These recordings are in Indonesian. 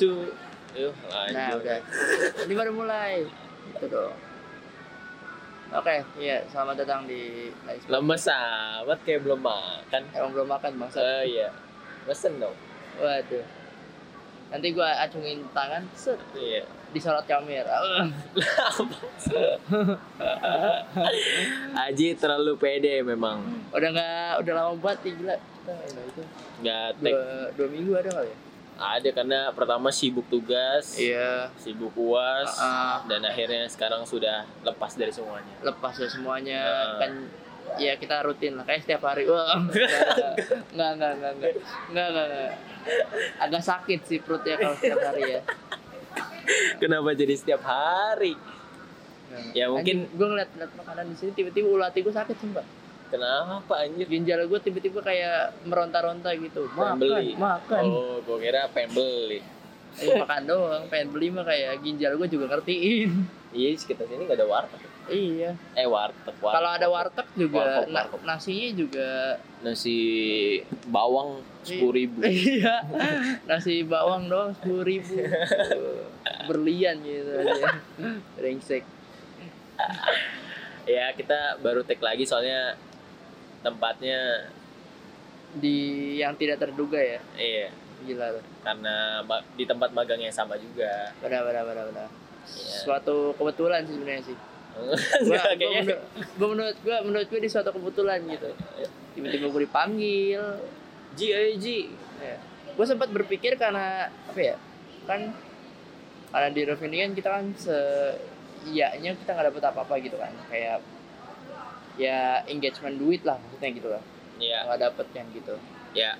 su yuk Nah, lanjut udah. Ini baru mulai. Gitu dong. Oke, iya, selamat datang di Nice lemes amat kayak belum makan Emang belum makan bangsa. oh iya pesen dong Waduh. Nanti gua acungin tangan, set, iya disorot kamera. Aji terlalu pede memang udah nggak, udah lama banget nih gila. Kita itu nggak dua, dua minggu ada kali ya? ada karena pertama sibuk tugas, iya. sibuk uas, uh, dan akhirnya sekarang sudah lepas dari semuanya. Lepas dari semuanya uh. kan ya kita rutin lah kayak setiap hari wah enggak enggak enggak enggak. Enggak enggak enggak. agak sakit sih perut ya kalau setiap hari ya kenapa jadi setiap hari nah, ya, ya mungkin gue ngeliat, ngeliat makanan di sini tiba-tiba ulat gue sakit sumpah kenapa anjir? Ginjal gue tiba-tiba kayak meronta-ronta gitu. Makan beli. makan. Oh gua kira pengen beli. Eh, makan doang pengen beli mah kayak ginjal gue juga ngertiin. Iya sekitar sini nggak ada warteg. Iya. Eh warteg warteg. Kalau ada warteg juga Warkop, na- warkop. nasinya juga. Nasi bawang sepuluh ribu. Iya. Nasi bawang doang sepuluh ribu. Berlian gitu aja. Rengsek ya kita baru take lagi soalnya tempatnya di yang tidak terduga ya? Iya. Gila loh karena di tempat magang yang sama juga. Benar benar benar benar Iya. suatu kebetulan sih sebenarnya sih. Gua, Enggak, gua kayaknya. gua menurut gua menurut gua di suatu kebetulan gitu. Tiba-tiba gue dipanggil. Ji eh Ji. Ya. gue sempat berpikir karena apa ya kan karena di ini kan kita kan se iyanya kita nggak dapet apa-apa gitu kan. Kayak ya engagement duit lah maksudnya gitu lah. Iya. Nggak dapet kan gitu. Ya.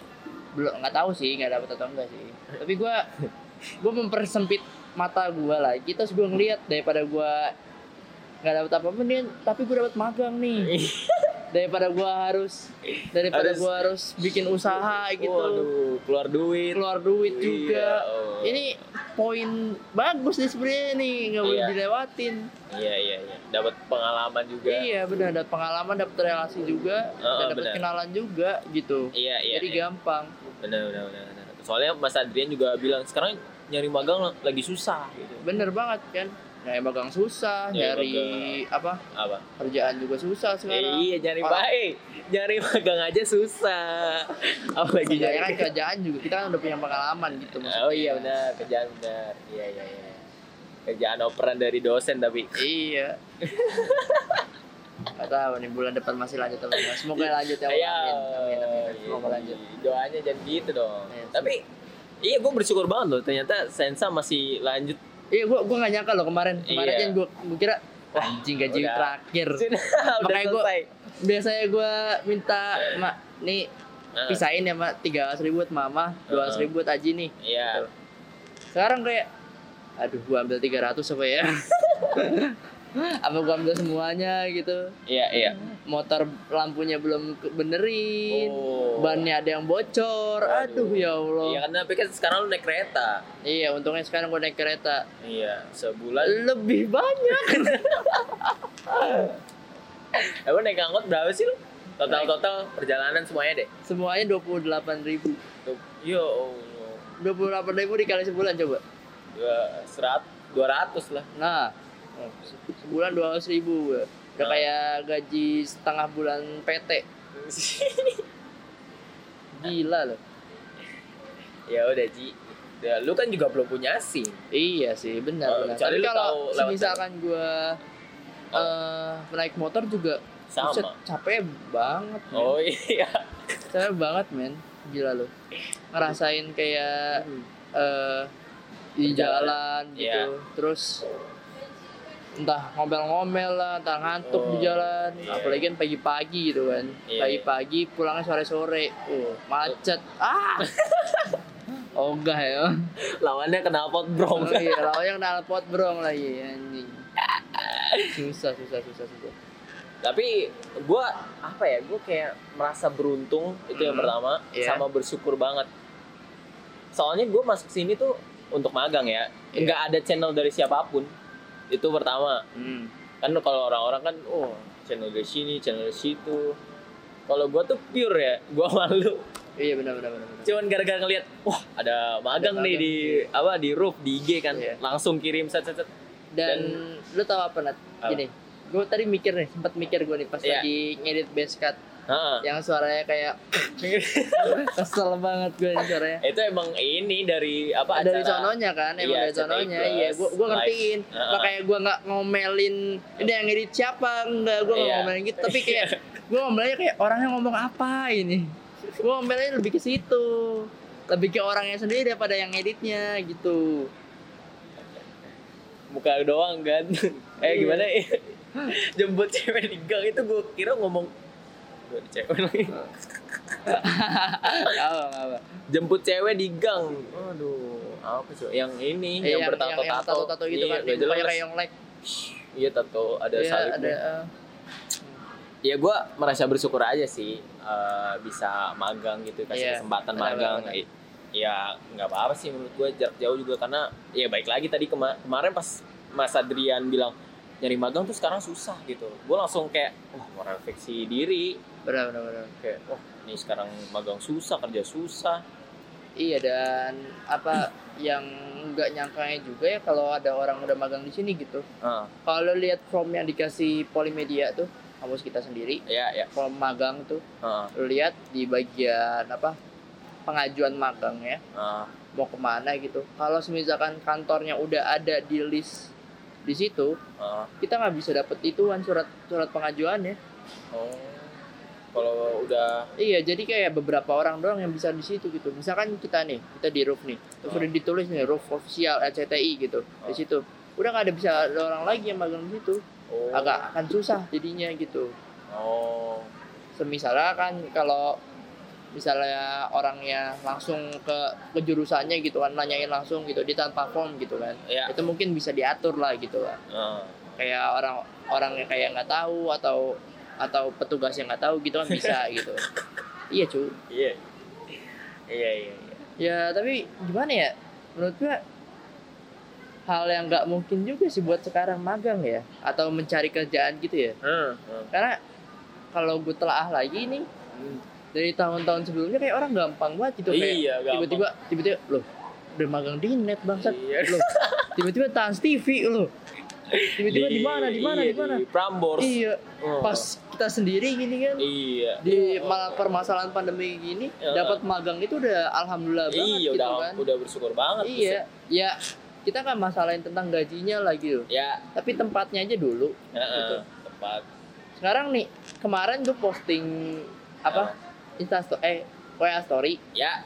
Belum nggak tahu sih nggak dapet atau enggak sih. Tapi gue gue mempersempit mata gue lagi terus gue ngeliat daripada gue nggak dapet apa-apa nih tapi gue dapet magang nih daripada gue harus daripada Harus- gue harus bikin usaha gitu. Waduh, keluar duit. Keluar duit juga. Iya, oh. ini poin bagus nih sebenarnya nih nggak boleh Iya. dilewatin. Iya iya iya. Dapat pengalaman juga. Iya benar. Dapat pengalaman dapat relasi juga Oh, dapat kenalan juga gitu. Iya iya jadi iya. gampang. Benar benar benar. soalnya Mas Adrian juga bilang sekarang nyari magang lagi susah gitu. Bener banget kan nyari magang susah Nyari nyari apa apa kerjaan juga susah sekarang iya nyari Orang- baik nyari magang aja susah apalagi nyari kan kerjaan juga kita kan udah punya pengalaman gitu maksudnya oh iya benar kerjaan benar iya iya iya kerjaan operan dari dosen tapi iya Gak tahu nih bulan depan masih lanjut apa enggak. Semoga lanjut ya. Iya, Amin. Amin, amin, amin. Semoga iya. lanjut. Doanya jangan gitu dong. Iya, Tapi iya gue bersyukur banget loh. Ternyata Sensa masih lanjut. Iya, gua gua gak nyangka loh kemarin. Kemarin Iya. kan gua, gua kira wah anjing gaji Udah. terakhir. Udah Makanya gua- selesai. Biasanya gua minta mak nih Ah, pisahin ya mak tiga ribu buat mama, dua ribu buat Aji nih. Iya. Sekarang kayak aduh gua ambil 300 apa ya? apa gua ambil semuanya gitu. Iya iya. Motor lampunya belum benerin. Oh. Bannya ada yang bocor. Aduh ya Allah. Iya kan tapi kan sekarang lu naik kereta. Iya, untungnya sekarang gue naik kereta Iya, sebulan. lebih banyak. Emang naik angkot berapa sih lu? Total total perjalanan semuanya deh. Semuanya 28.000 ribu. Tuh, Yo, Allah. 28.000 ribu dikali sebulan coba. dua serat dua ratus lah. Nah, sebulan 200 ribu. Udah Nah. kayak gaji setengah bulan PT. Gila loh. ya udah Ji. Ya, lu kan juga belum punya SIM. Iya sih, benar. Oh, benar. Tapi kalau misalkan gue eh naik motor juga Sama. buset, capek banget. men. Oh iya. Capek banget, men. Gila loh. Ngerasain kayak eh di Perjalanan. jalan gitu Iya. terus entah ngomel-ngomel lah entah ngantuk Oh, di jalan iya. apalagi kan pagi-pagi gitu kan Iya, pagi-pagi pulangnya sore-sore uh macet ah ogah ya Lawannya knalpot oh, bro. iya lawannya kenal pot brong lagi anjing susah susah susah susah Tapi gua apa ya? Gua kayak merasa beruntung itu yang Hmm. pertama Iya. sama bersyukur banget. Soalnya gua masuk sini tuh untuk magang ya. Iya. Nggak ada channel dari siapa pun. Itu pertama. hmm. Kan kalau orang-orang kan oh channel dari sini, channel dari situ. Kalau gua tuh pure ya, gua malu. Iya benar benar benar. cuman gara-gara ngeliat wah ada magang Ada nih magang, di iya. apa di roof di IG kan Iya. langsung kirim set set set Dan, lu tahu apa Nat? Apa? Gini, gue tadi mikir nih, sempat mikir gue nih pas Iya. lagi ngedit bass cut Heeh. yang suaranya kayak kesel banget gue nih suaranya. itu emang ini dari apa dari acara sononya kan emang Iya, dari sononya iya gua gua live. ngertiin Heeh. makanya gua nggak ngomelin ini yang ngedit siapa enggak gua nggak Iya. ngomelin gitu tapi kayak gua ngomelnya kayak orangnya ngomong apa ini gua ngomelnya lebih ke situ lebih ke orangnya sendiri daripada yang editnya gitu muka doang kan eh Iya. gimana ya jemput cewek di gang itu gue kira ngomong gue cewek lagi. Apa apa jemput cewek di gang. Aduh apa sih? Yang ini Eh, yang, yang tato tato gitu iya, kan jelas. kayak yang like. Iya tato ada Iya, salibnya. ada eh, ya gue merasa bersyukur aja sih eh, bisa magang gitu kasih Iya, kesempatan magang. benar, I- ya nggak apa-apa sih menurut gue jarak jauh juga karena ya baik lagi tadi kema- kemarin pas Mas Adrian bilang nyari magang tuh sekarang susah gitu. Gue langsung kayak wah mau refleksi diri benar benar benar. Kayak wah ini sekarang magang susah kerja susah. Iya dan apa yang nggak nyangkanya juga ya kalau ada orang udah magang di sini gitu. ah Kalau lihat form yang dikasih Polimedia tuh, kampus kita sendiri, ya ya form magang tuh, lu lihat di bagian apa pengajuan magang ya, ah mau ke mana gitu. Kalau misalkan kantornya udah ada di list di situ, ah kita nggak bisa dapet ituan surat surat pengajuannya. oh kalau udah Iya, jadi kayak beberapa orang doang yang bisa di situ gitu. Misalkan kita nih, kita di roof nih, terus Oh. udah ditulis nih roof official RCTI gitu Oh. di situ. Udah nggak ada bisa ada orang lagi yang magang di situ. oh Agak akan susah jadinya gitu. oh Semisalnya kan kalau misalnya orangnya langsung ke ke jurusannya gitu kan nanyain langsung gitu di tanpa form gitu kan. ya Itu mungkin bisa diatur lah gitu lah. ah Kayak orang orang yang kayak nggak tahu atau atau petugas yang nggak tahu gitu kan bisa gitu. Iya, cu. iya iya iya iya Ya tapi gimana ya? Menurut gua hal yang nggak mungkin juga sih buat sekarang magang ya atau mencari kerjaan gitu ya. Hmm, hmm. Karena kalau gue telaah lagi nih dari tahun-tahun sebelumnya kayak orang gampang banget gitu kayak iya gampang tiba-tiba tiba-tiba loh udah magang di net bangsat Iya. loh tiba-tiba Trans TV loh tiba-tiba di mana di mana iya, di mana? di Prambors. Iya Oh. pas kita sendiri gini kan. Iya. Di malah permasalahan pandemi gini Ya. dapat magang itu udah alhamdulillah banget iya gitu udah kan. udah bersyukur banget iya ya kita kan masalahin tentang gajinya gitu Buset. ya. Tapi tempatnya aja dulu heeh, Gitu. tepat sekarang nih kemarin gue posting apa? Insta sto- eh WA story. Ya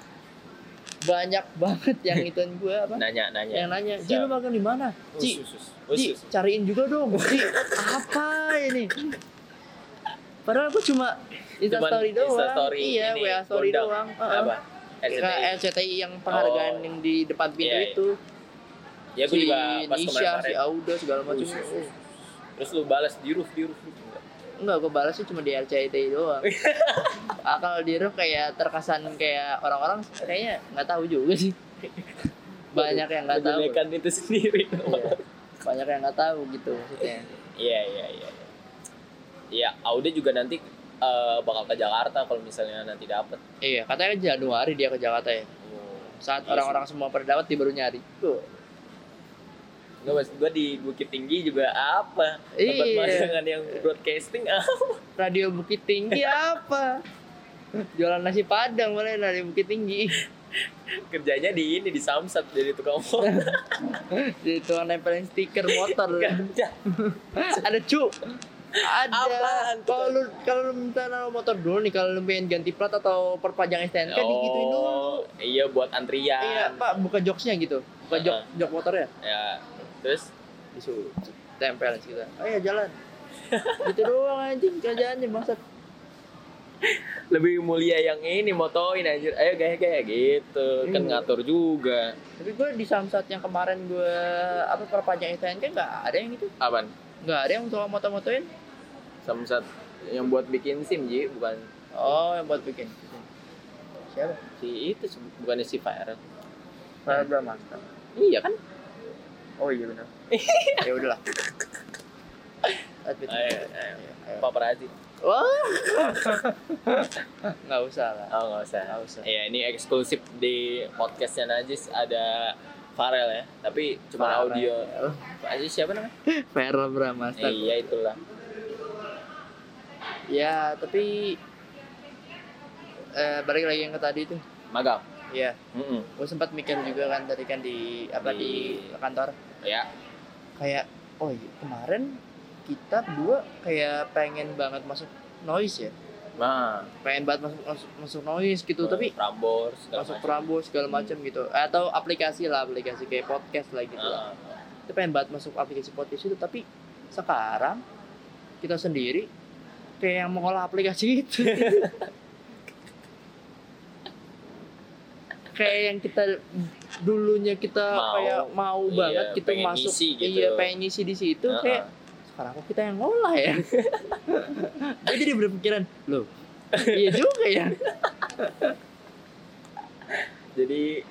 banyak banget yang ituin gue apa? Nanya nanya. Yang nanya Ji lu magang di mana? Ci usus. cariin juga dong. Ji apa ini? Padahal gue cuma insta story doang. Instastory iya ini, WA story gondang. doang. Heeh. apa? Ke RCTI. RCTI yang penghargaan Oh. yang di depan pintu Iya, iya. itu. Ya gue si juga pas Nisha, kemarin si Auda segala macam. Terus lu balas di roof di roof Enggak. gue balas sih cuma di RCTI doang. Ah, kalau di Roof kayak terkesan kayak orang-orang kayaknya nggak tahu juga sih. Banyak yang nggak tahu. Itu sendiri. Iya. banyak yang nggak tahu gitu maksudnya. Iya iya iya. Iya Aude juga nanti eh, bakal ke Jakarta kalau misalnya nanti dapet. Iya katanya Januari dia ke Jakarta ya. Saat Iya orang-orang semua pada dapat dia baru nyari Mas, gue di Bukit Tinggi juga apa? Tempat Iya. magangan yang broadcasting apa? radio Bukit Tinggi apa? Jualan nasi padang boleh dari Bukit Tinggi. Kerjanya di ini di Samsat jadi tukang motor. jadi tukang nempelin stiker motor. Ada. Cu. Ada. Apaan kalau lu kalau lu minta naruh motor dulu nih kalau lu pengen ganti plat atau perpanjang STNK digituin dulu. Oh, iya buat antrian. iya pak buka joksnya gitu. Buka jok jok motornya. Ya, terus disuruh tempel kita ayo jalan gitu doang anjing kerjaannya bangsat lebih mulia yang ini motoin anjir. Ayo kayak kayak gitu. Kan Iya. ngatur juga. tapi gue di samsat yang kemarin gue apa perpanjang STNK nggak ada yang itu Apaan? nggak ada yang soal motor-motoin Samsat yang buat bikin SIM Ji, bukan oh yang buat bikin siapa si itu bukannya si Viral. Barbara Master Iya kan? Oh iya benar ya udahlah. Ayo, ayo. Ayo. Paparazzi. Wah. nggak usah lah. Oh nggak usah. Nggak usah. Iya ini eksklusif di podcastnya Najis ada Farel ya, tapi cuma Farel. audio. Najis siapa namanya? Farel Bramasta. Eh, iya itulah. Ya, tapi eh balik lagi yang ke tadi tuh. Magang. Iya, Mm-mm. gue sempat mikir juga kan tadi kan di apa di, Di- kantor Ya. kayak oh iya, kemarin kita berdua kayak pengen banget masuk noise ya. Nah, Pengen banget masuk masuk, masuk noise gitu, tapi Prambors segala masuk. Prambors segala macam gitu. Atau aplikasi lah, aplikasi kayak podcast lah gitu. Ah, Kita pengen banget masuk aplikasi podcast itu, tapi sekarang kita sendiri kayak yang mengolah aplikasi itu. kayak yang kita dulunya kita Mau. kayak mau Iya, banget kita pengen masuk ngisi gitu. iya pengen ngisi di situ Ah, kayak sekarang kok kita yang ngolah ya gue jadi berpikiran loh iya juga ya Jadi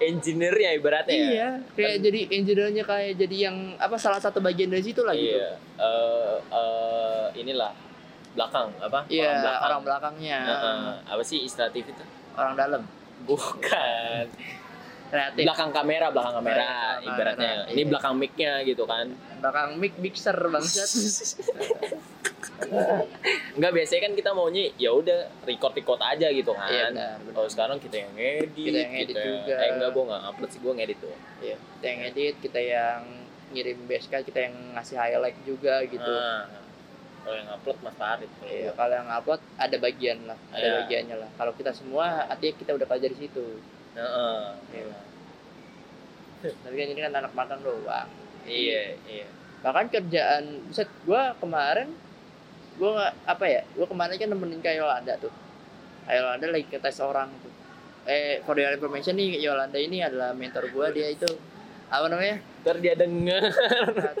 engineer ya ibaratnya ya. iya kayak jadi engineer-nya kayak jadi yang apa salah satu bagian dari situ lah gitu Iya. Eh, eh, inilah belakang apa? iya belakang. orang belakangnya Heeh. apa sih istilah TV itu? orang dalam Bukan. Kreatif belakang kamera, belakang kamera Belakang ibaratnya. kamera, Ini iya. belakang mic-nya gitu kan. belakang mic mixer bangsat Enggak biasanya kan kita maunya ya udah record record aja gitu kan. iya benar benar. Kalau sekarang kita yang edit, Kita yang edit juga. Eh enggak, gua enggak upload sih, gua ngedit tuh. Iya, kita yang edit, kita yang ngirim BSK, kita yang ngasih highlight juga gitu. Ah, kalau yang upload Mas Farid. Iya, kalau yang upload ada bagian lah, ada Iya. bagiannya lah. Kalau kita semua artinya kita udah kerja di situ. Heeh. Iya. Tapi kan ini kan anak makan doang. Iya, iya. Bahkan kerjaan, set gua kemarin gua nggak apa ya? Gua kemarin kan nemenin kayak Yolanda tuh. Kayak Yolanda lagi ke tes orang tuh. Eh, for your information nih, Yolanda ini adalah mentor gua, dia itu apa namanya? Ntar dia denger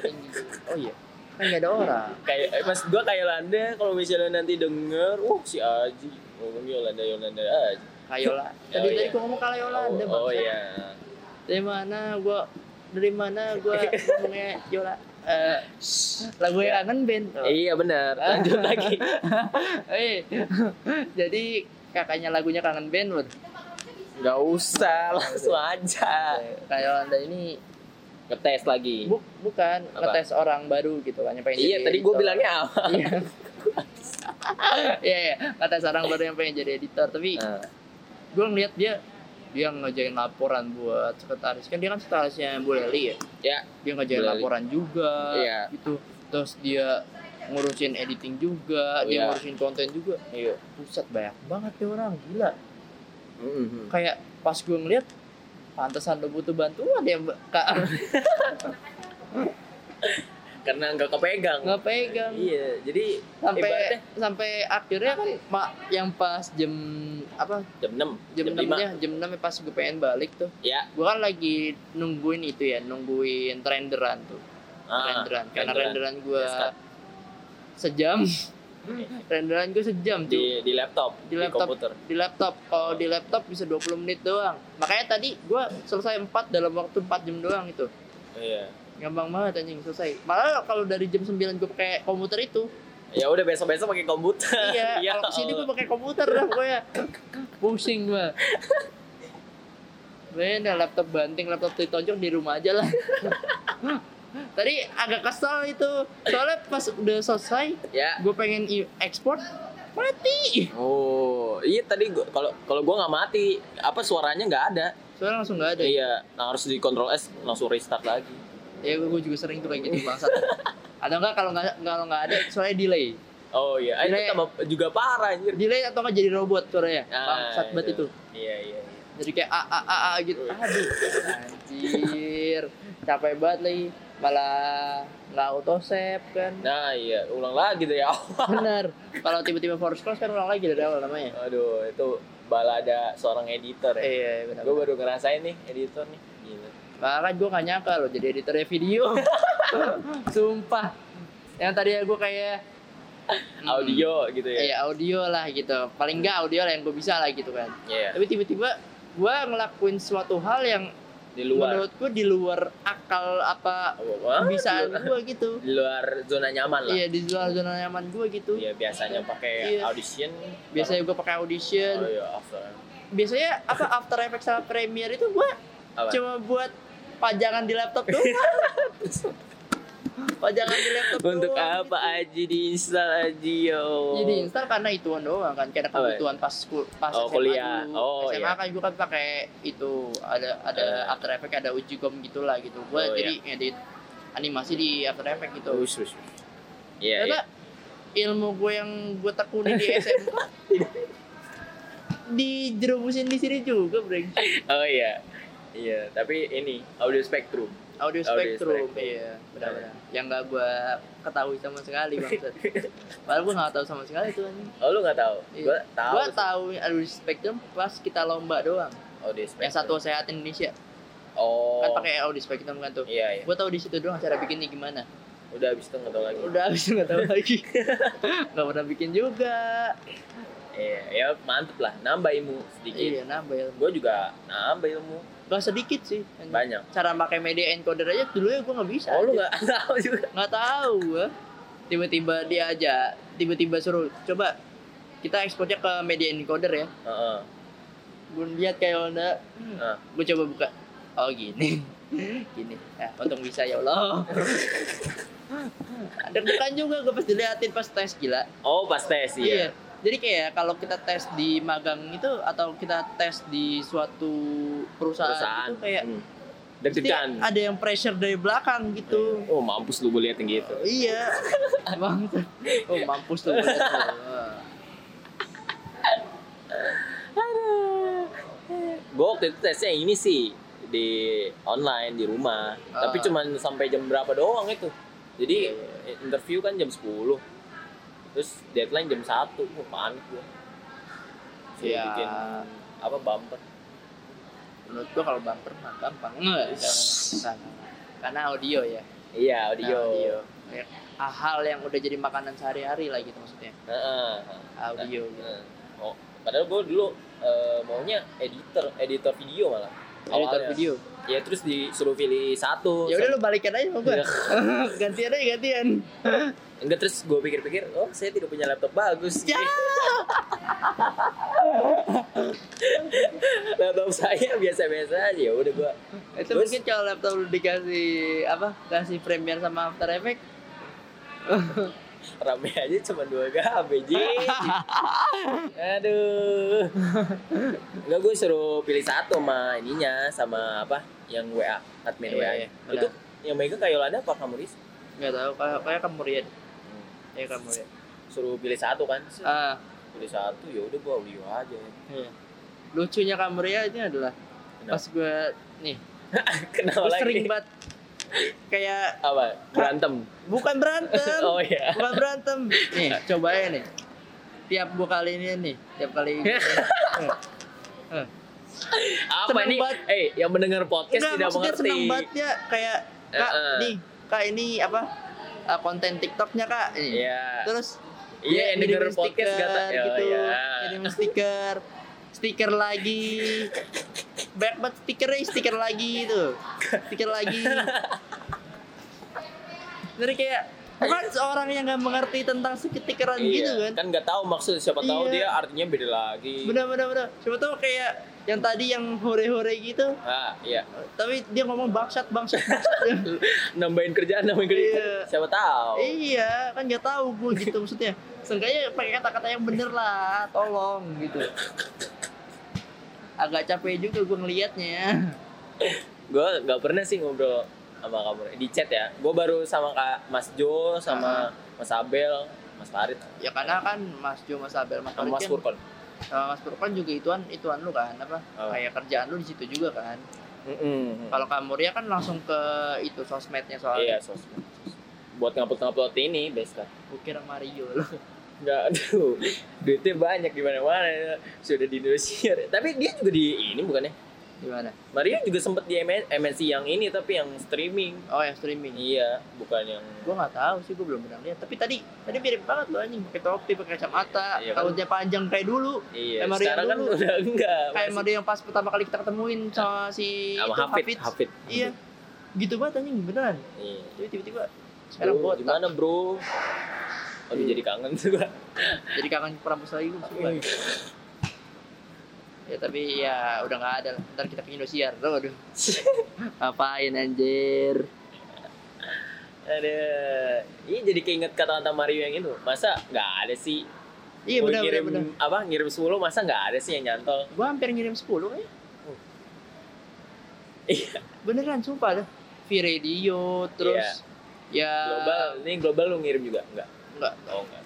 tinggi. Oh iya, kan nggak ada orang. kayak eh, mas gua kayak Yolanda kalau misalnya nanti denger, uh si Aji ngomong Yolanda Yolanda aja. Kayola. Tadi Oh, tadi iya. gua ngomong Kayolanda, Oh, oh bangsat. iya. Dari mana gua dari mana gua ngomongnya Yola eh lagu yang kangen band. Oh. Iya benar. Lanjut lagi. Eh, jadi kakaknya lagunya kangen band loh. Gak usah, langsung aja. Kayolanda ini Ngetes lagi. bu bukan Apa? ngetes orang baru gitu kan yang pengen Iya, jadi tadi gue bilangnya apa? Iya. Iya, iya, ngetes orang baru yang pengen jadi editor, tapi Nah, gue ngeliat dia dia ngejain laporan buat sekretaris kan dia kan sekretarisnya Bu Leli ya ya, dia ngejain laporan juga Iya. gitu terus dia ngurusin editing juga Oh, dia iya. ngurusin konten juga iya. pusat banyak banget nih orang gila Mhm. kayak pas gue ngeliat pantesan lo butuh bantuan ya mbak kak Karena nggak kepegang. nggak pegang Iya, jadi sampai ibaratnya sampai akhirnya kan mak yang pas jam apa jam 6, jam jam, enam 5. nya jam enam pas gue pengen balik tuh Ya. gue kan lagi nungguin itu ya nungguin renderan tuh Ah, renderan karena renderan gue Yes, Kak. sejam renderan gue sejam cuy di di laptop, Di laptop. komputer. di laptop kalau di laptop bisa 20 menit doang makanya tadi gue selesai 4 dalam waktu 4 jam doang itu Iya. Gampang banget anjing selesai malah kalau dari jam 9 gue pakai komputer itu Ya udah besok-besok pakai komputer. iya Ya kalau ke sini gue pakai komputer dah pokoknya pusing gue Bener laptop banting, laptop ditonjok di rumah aja lah. Tadi agak kesel itu, soalnya pas udah selesai, Ya. gue pengen ekspor, mati. Oh, iya tadi kalau kalau gua nggak mati, apa suaranya nggak ada. Soalnya langsung nggak ada. Iya, nah harus di control S langsung restart lagi. Ya gue juga sering tuh kayak gitu bangsat. Ada nggak kalau nggak kalau nggak ada, soalnya delay. Oh iya, itu Delay. tambah juga parah anjir. Delay atau nggak jadi robot suaranya. Ah, Bangsat banget itu. Iya, iya, iya. Jadi kayak a a a, a gitu. Aduh, anjir. Capek banget lagi. Malah nggak auto save kan. Nah, iya, ulang lagi dari awal. Bener. Kalau tiba-tiba force close kan ulang lagi dari awal namanya. Aduh, itu balada seorang editor ya. Iya, benar. Gue baru ngerasain nih editor nih. Bahkan gue gak nyangka loh jadi editornya video. Sumpah. Yang tadi gue kayak hmm, Audio gitu ya. Iya audio lah gitu. Paling enggak audio lah yang gue bisa lah gitu kan. Iya. Tapi tiba-tiba gue ngelakuin suatu hal yang di luar menurut gue di luar akal apa luar- gue gitu di luar zona nyaman lah iya di luar zona nyaman gue gitu Iya, biasanya pakai Iya. audition biasanya gue pakai audition oh iya after biasanya apa After Effects sama Premiere itu gue cuma buat pajangan di laptop doang pajangan di laptop untuk doang apa aja diinstal aja yo jadi install karena ituan doang kan karena kebutuhan pas pas Oh, SMA kuliah. dulu. Oh, SMA iya. kan gue kan pakai itu ada ada Eh. After Effects ada Ujigom gitulah gitu gue Oh, jadi ngedit animasi di After Effects gitu Us, us. Iya, ternyata iya. ilmu gue yang gue tekuni di SMK dijerumusin di sini juga breng Oh iya. Iya, tapi ini audio spectrum. audio Audio spektrum Spectrum. iya benar-benar yang gak gue ketahui sama sekali bangsat padahal gue gak tahu sama sekali tuh anjing Oh, lu nggak tahu? Iya. Gua tahu. gue tahu audio spektrum pas kita lomba doang Audio spectrum. yang satu sehat Indonesia Oh. kan pakai audio spektrum kan tuh Iya, iya. gue tahu di situ doang cara bikinnya gimana Udah habis itu nggak tahu lagi. udah habis nggak tahu lagi nggak pernah bikin juga Iya, ya mantep lah. Nambah ilmu sedikit. iya nambah ilmu Gue juga nambah ilmu gak sedikit sih. Banyak. cara pakai media encoder aja dulu ya gue nggak bisa. Oh, lu nggak tahu juga? nggak tahu gue tiba-tiba dia aja tiba-tiba suruh coba kita ekspornya ke media encoder ya. Heeh. gue lihat kayak Honda. Nah. gue coba buka. Oh gini. Gini. Ya untung bisa ya Allah. Deg-degan juga gue pas diliatin pas tes gila. Oh, pas tes iya. Jadi kayak kalau kita tes di magang itu atau kita tes di suatu perusahaan, Perusahaan. itu kayak Hmm. Deg-degan. ada yang pressure dari belakang gitu Oh, mampus lu gue liatin gitu. iya bang oh mampus tuh Gue waktu itu tesnya ini sih di online di rumah. Ah. Tapi cuman sampai jam berapa doang itu. Jadi interview kan jam 10. Terus deadline jam 1. Gue panik gue. Suruh Iya. bikin apa bumper. menurut gua kalau bumper mah gampang nggak enggak. karena audio ya Iya, Nah, audio. audio Kayak hal yang udah jadi makanan sehari-hari lah gitu maksudnya Heeh. audio gitu. Heeh. Oh, padahal gue dulu eh, maunya editor, editor video malah. Editor video Ya terus disuruh pilih satu. ya udah lu balikan aja sama gua Iya. gantian aja gantian Enggak terus gue pikir-pikir, oh saya tidak punya laptop bagus. ya laptop saya biasa-biasa aja ya udah gue. itu Terus? mungkin kalau laptop lu dikasih apa kasih Premiere sama After Effects Rame aja cuma 2 GB Ji. Aduh. Enggak gue suruh pilih satu sama ininya sama apa yang WA admin Iya, WA. iya, Itu benar. yang megang kayak Yolanda apa kamu Riz? nggak tahu kayak kayak kamu lihat ya kamu lihat Suruh pilih satu kan? ah Pilih satu ya udah gue audio aja. iya. lucunya kamu lihat ini adalah Kenapa? pas gue nih Kenapa lagi? sering banget kayak apa? Berantem. bukan berantem Oh iya. bukan berantem nih coba ya nih tiap gua kali ini nih tiap kali Eh, eh. Apa Seneng nih? banget. Eh, yang mendengar podcast Enggak, tidak mengerti. seneng banget ya kayak kak Eh, eh. nih kak ini apa eh, konten TikToknya kak ini Iya. terus Iya, dia yang denger podcast stiker kata ya, gitu iya. kirim stiker stiker lagi banyak banget stikernya stiker lagi itu stiker lagi dari kayak bukan seorang yang nggak mengerti tentang stikeran Iya, gitu kan kan nggak tahu maksud siapa tahu Iya. dia artinya beda lagi. bener bener bener coba tuh kayak yang tadi yang hore hore gitu Ah, iya. tapi dia ngomong bangsat bangsat bangsat Nambahin kerjaan, nambahin kerjaan. Iya. Siapa tahu. iya kan nggak tahu gue gitu maksudnya seenggaknya pakai kata-kata yang bener lah tolong gitu agak capek juga gue ngelihatnya Gue nggak pernah sih ngobrol sama kamu di chat ya. Gue baru sama Kak Mas Jo, sama Mas Abel, Mas Farid, ya karena kan Mas Jo Mas Abel Mas sama Farid Mas kan Furkon. sama Mas Furkan juga ituan ituan lu kan apa Oh. kayak kerjaan lu di situ juga kan Mm-mm. kalau Kamuria kan langsung ke itu sosmednya soalnya Iya, sosmed. Buat ngupload-ngupload ini best kan. gue kira Mario lu Enggak, aduh. Duitnya banyak di mana-mana. Sudah di Indonesia. Tapi dia juga di ini bukannya? Gimana? Mario juga sempet di MNC yang ini tapi yang streaming. Oh yang streaming. Iya, bukan yang Gue nggak tahu sih, gue belum pernah lihat. Tapi tadi tadi mirip banget loh anjing, pakai topi, pakai kacamata, Iya kan? rambutnya panjang kayak dulu. Iya, Kayak Mario sekarang kan dulu. udah enggak. Kayak masih- Mario yang pas pertama kali kita ketemuin sama si sama itu, Hafid, Hafid. Iya. Gitu banget anjing beneran. Iya. Tapi tiba-tiba sekarang Bro, gimana, Bro? Aduh, jadi kangen tuh gua. Jadi kangen Pramus lagi sumpah. Ya tapi ya udah nggak ada lah. Ntar kita ke Indosiar. Tuh, aduh. Ngapain anjir? Ada. Iya jadi keinget kata-kata Mario yang itu. Masa nggak ada sih? Iya benar benar ngirim benar. apa ngirim 10 masa nggak ada sih yang nyantol? Gua hampir ngirim 10 ya. Iya. Beneran sumpah dah. V-Radio terus ya Global, ini global lu ngirim juga? Enggak. Enggak. Oh, enggak.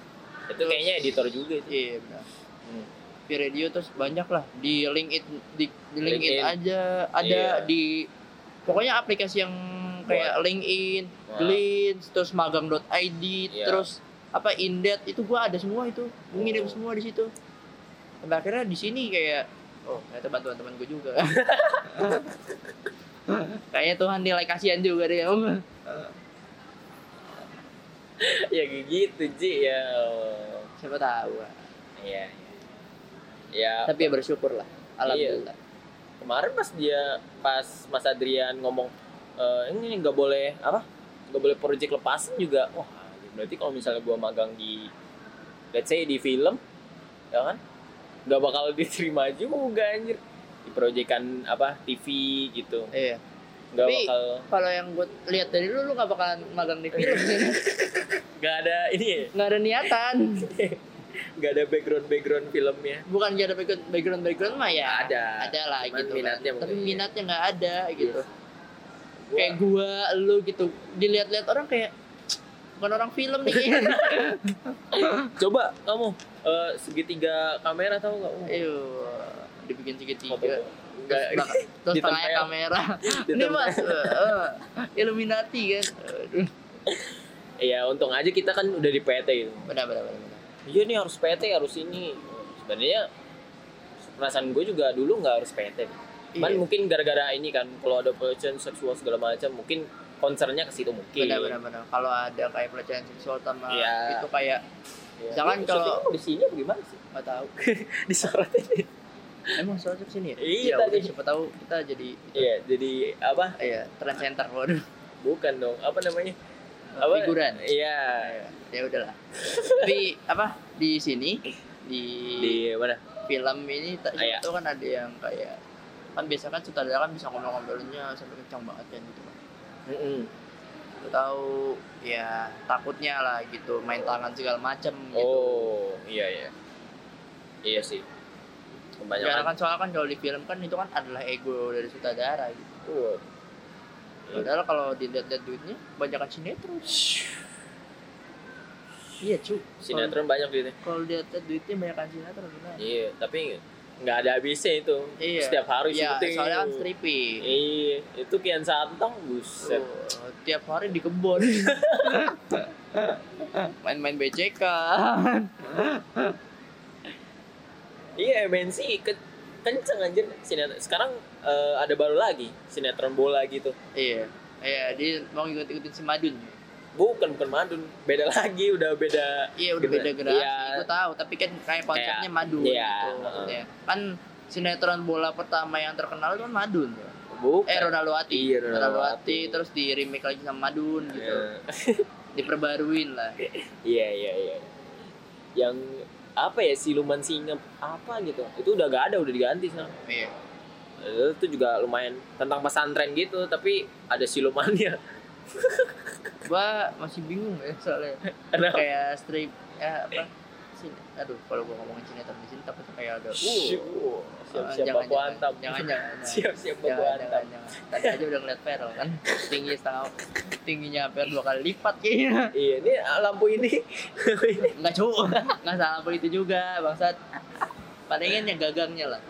Itu kayaknya editor juga itu. Iya benar. Hmm. V-Radio terus banyak lah di LinkedIn di, di LinkedIn LinkedIn. aja ada Iya. di pokoknya aplikasi yang kayak LinkedIn, Wah. Glints, terus magang.id, Iya. terus apa Indet itu gua ada semua itu. Gua ngirim Oh. semua di situ. Sampai akhirnya di sini kayak oh ternyata bantuan teman gue juga. Kayaknya Tuhan nilai kasihan juga deh. Om. Ya kayak gitu, Ji. Ya. Siapa tahu. Iya. Ya, Tapi ya bersyukur lah. Alhamdulillah. kemarin pas dia pas Mas Adrian ngomong "Eh, ini nggak boleh apa nggak boleh project lepasan juga wah berarti kalau misalnya gua magang di let's say di film ya kan nggak bakal diterima juga anjir di proyekan apa TV gitu Iya. Nggak Tapi- bakal Kalau yang gue lihat dari lu, lu gak bakalan magang di film sih. nggak ada ini ya Nggak ada niatan. nggak ada background background filmnya Bukan gak ada background background, background mah ya. Ada. Ada lah Cuman gitu. minatnya kan. Tapi iya. minatnya nggak ada gitu. Gua- Kayak gua, lu gitu. Dilihat-lihat orang kayak bukan orang film nih. coba kamu eh, segitiga kamera tahu nggak Oh, Ayo, dibikin segitiga. foto nggak Terus, ditempel. tengahnya kamera. Ini mas, eh, Illuminati kan. Iya, untung aja kita kan udah di PT gitu. Benar, benar, benar. Iya nih harus PT, harus ini. Sebenarnya perasaan gue juga dulu nggak harus PT. Cuman Iya. mungkin gara-gara ini kan, kalau ada pelecehan seksual segala macam, mungkin concernnya ke situ mungkin. Benar, benar, benar. Kalau ada kayak pelecehan seksual sama Iya. itu kayak Ya. Jangan kalau- di sini gimana sih? nggak tahu. Disorot ini. Emang soalnya sini ya? Iya, ya, siapa tahu kita jadi Iya, jadi apa? iya trend center waduh Bukan dong. Apa namanya? Apa? figuran Iya. ya udahlah tapi apa di sini di, Di mana? film ini tak Ah, iya. itu kan ada yang kayak kan biasa kan sutradara kan bisa ngomong-ngomongnya sampai kencang banget kan gitu kan Mm-mm. Lu tahu ya takutnya lah gitu main tangan segala macam gitu Oh, iya iya. Iya sih. Karena Kebanyakan. kan soalnya kan kalau di film kan itu kan adalah ego dari sutradara gitu Uh, padahal kalau dilihat-lihat duitnya kebanyakan sinetron iya cu sinetron banyak gitu. kalau lihat-lihat duitnya banyakan sinetron benar Iya, tapi nggak ada habisnya itu. Iya. Setiap hari Iya, syuting. soalnya kan stripping. Iya, itu kian santang buset. Oh, tiap hari di kebun. Main-main BCK. Iya, MNC ke kenceng anjir sinetron. Sekarang eh, ada baru lagi sinetron bola gitu. iya. Iya, dia mau ikut-ikutin si Madun. Bukan bukan Madun, beda lagi, udah beda. Iya, udah beda generasi. Iya. Aku tahu, tapi kan kayak konsepnya Kayak- Madun iya, gitu. heeh. Ya. Kan sinetron bola pertama yang terkenal itu kan Madun. Bukan. Eh, Ronaldo Ati. Iya, Ronaldo Ati, Ati. terus di remake lagi sama Madun gitu. Iya. Diperbaruin lah. Iya iya iya. Yang apa ya siluman singa apa gitu? Itu udah gak ada, udah diganti sekarang. Iya. Itu juga lumayan tentang pesantren gitu, tapi ada silumannya. Gua masih bingung ya soalnya. Kayak strip ya apa sin aduh kalau gua ngomongin sinetron di sini takutnya kayak ada uh, Uh, siap-siap jangan, baku jangan, jangan jangan jangan. Siap-siap baku jangan, jangan, jangan. tadi aja udah ngeliat Feral kan tinggi setengah tingginya hampir dua kali lipat kayaknya Iya, ini lampu ini. nggak cu nggak salah apa itu juga bangsat palingan yang gagangnya lah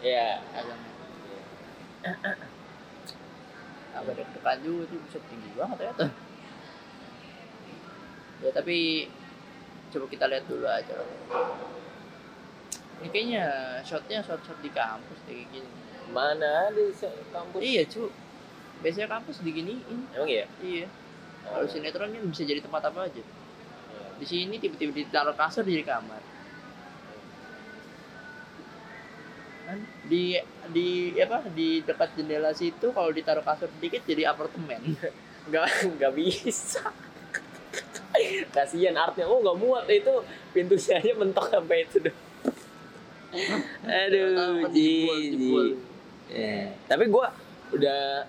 Iya. gagangnya agak deg-degan juga sih bisa tinggi banget ternyata ya tapi coba kita lihat dulu aja ini kayaknya shotnya shot shot di kampus kayak gini Mana ada se- kampus? Iya cu. Biasanya kampus diginiin. Emang iya? Iya. Oh. Kalau sinetron kan bisa jadi tempat apa aja. Iya. Di sini tiba-tiba ditaruh kasur jadi kamar. Kan di di apa di dekat jendela situ kalau ditaruh kasur dikit jadi apartemen. Nggak, nggak bisa. Kasihan artnya, oh nggak muat itu pintunya aja mentok sampai itu deh. Aduh, ji. Ya, Tapi gua udah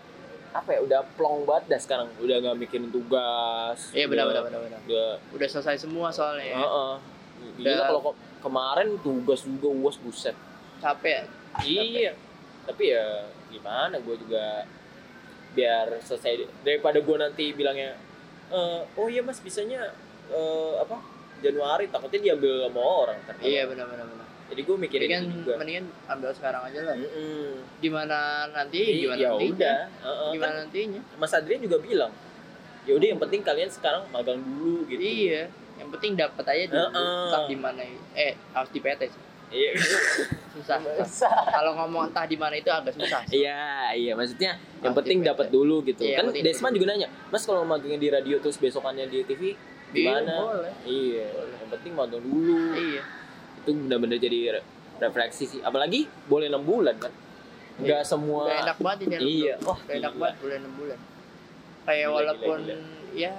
apa ya udah plong banget dah sekarang udah nggak mikirin tugas Iya benar benar benar udah Udah selesai semua soalnya. ya. Heeh. Gila kalau ke- kemarin tugas juga uas buset. Capek. Iya. Tapi ya gimana gue juga biar selesai daripada gue nanti bilangnya "Eh, oh iya mas bisanya eh, apa Januari takutnya diambil sama orang ntar. Iya benar benar benar. Jadi gue Jadi mikirin kan itu juga. mendingan ambil sekarang aja lah. Mm-mm. Gimana nanti? Gimana ya nantinya? udah. Heeh, Gimana kan nantinya? Mas Adrian juga bilang ya udah yang penting kalian sekarang magang dulu gitu. Iya. Yang penting dapat aja dulu. Entah di mana. Eh harus di PT sih. Iya. Susah. susah. Kalau ngomong entah di mana itu agak susah. Iya, iya maksudnya yang penting di dapat dulu gitu. Iya, kan Desma juga nanya, "Mas kalau magangnya di radio terus besokannya di TV Iya, gimana?" boleh. Iya, yang penting magang dulu. Iya. Itu benar-benar jadi re- refleksi sih. Apalagi boleh enam bulan kan. Enggak semua Udah enak banget ini. Iya, Wah, wah, udah enak gila. banget bulan 6 bulan. Kayak Gila, walaupun gila, ya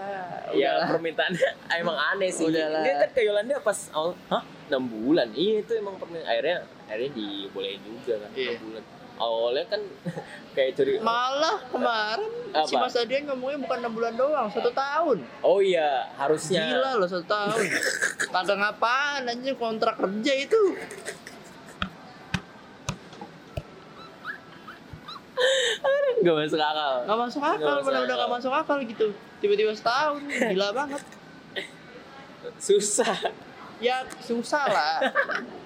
Ya udahlah. permintaannya emang aneh sih. Udahlah. Dia kan ke Yolanda pas awal, hah? 6 bulan. Iya itu emang permintaan akhirnya akhirnya dibolehin juga kan Iya. 6 bulan. Awalnya kan kayak curi Malah kemarin si Apa? Mas Adrian ngomongnya bukan 6 bulan doang, satu tahun. Oh iya, harusnya Gila loh satu tahun. Kagak ngapaan anjir kontrak kerja itu. Gak masuk akal. Gak masuk akal, Nggak masuk benar-benar akal. gak masuk akal gitu. Tiba-tiba setahun, gila banget. Susah. Ya susah lah.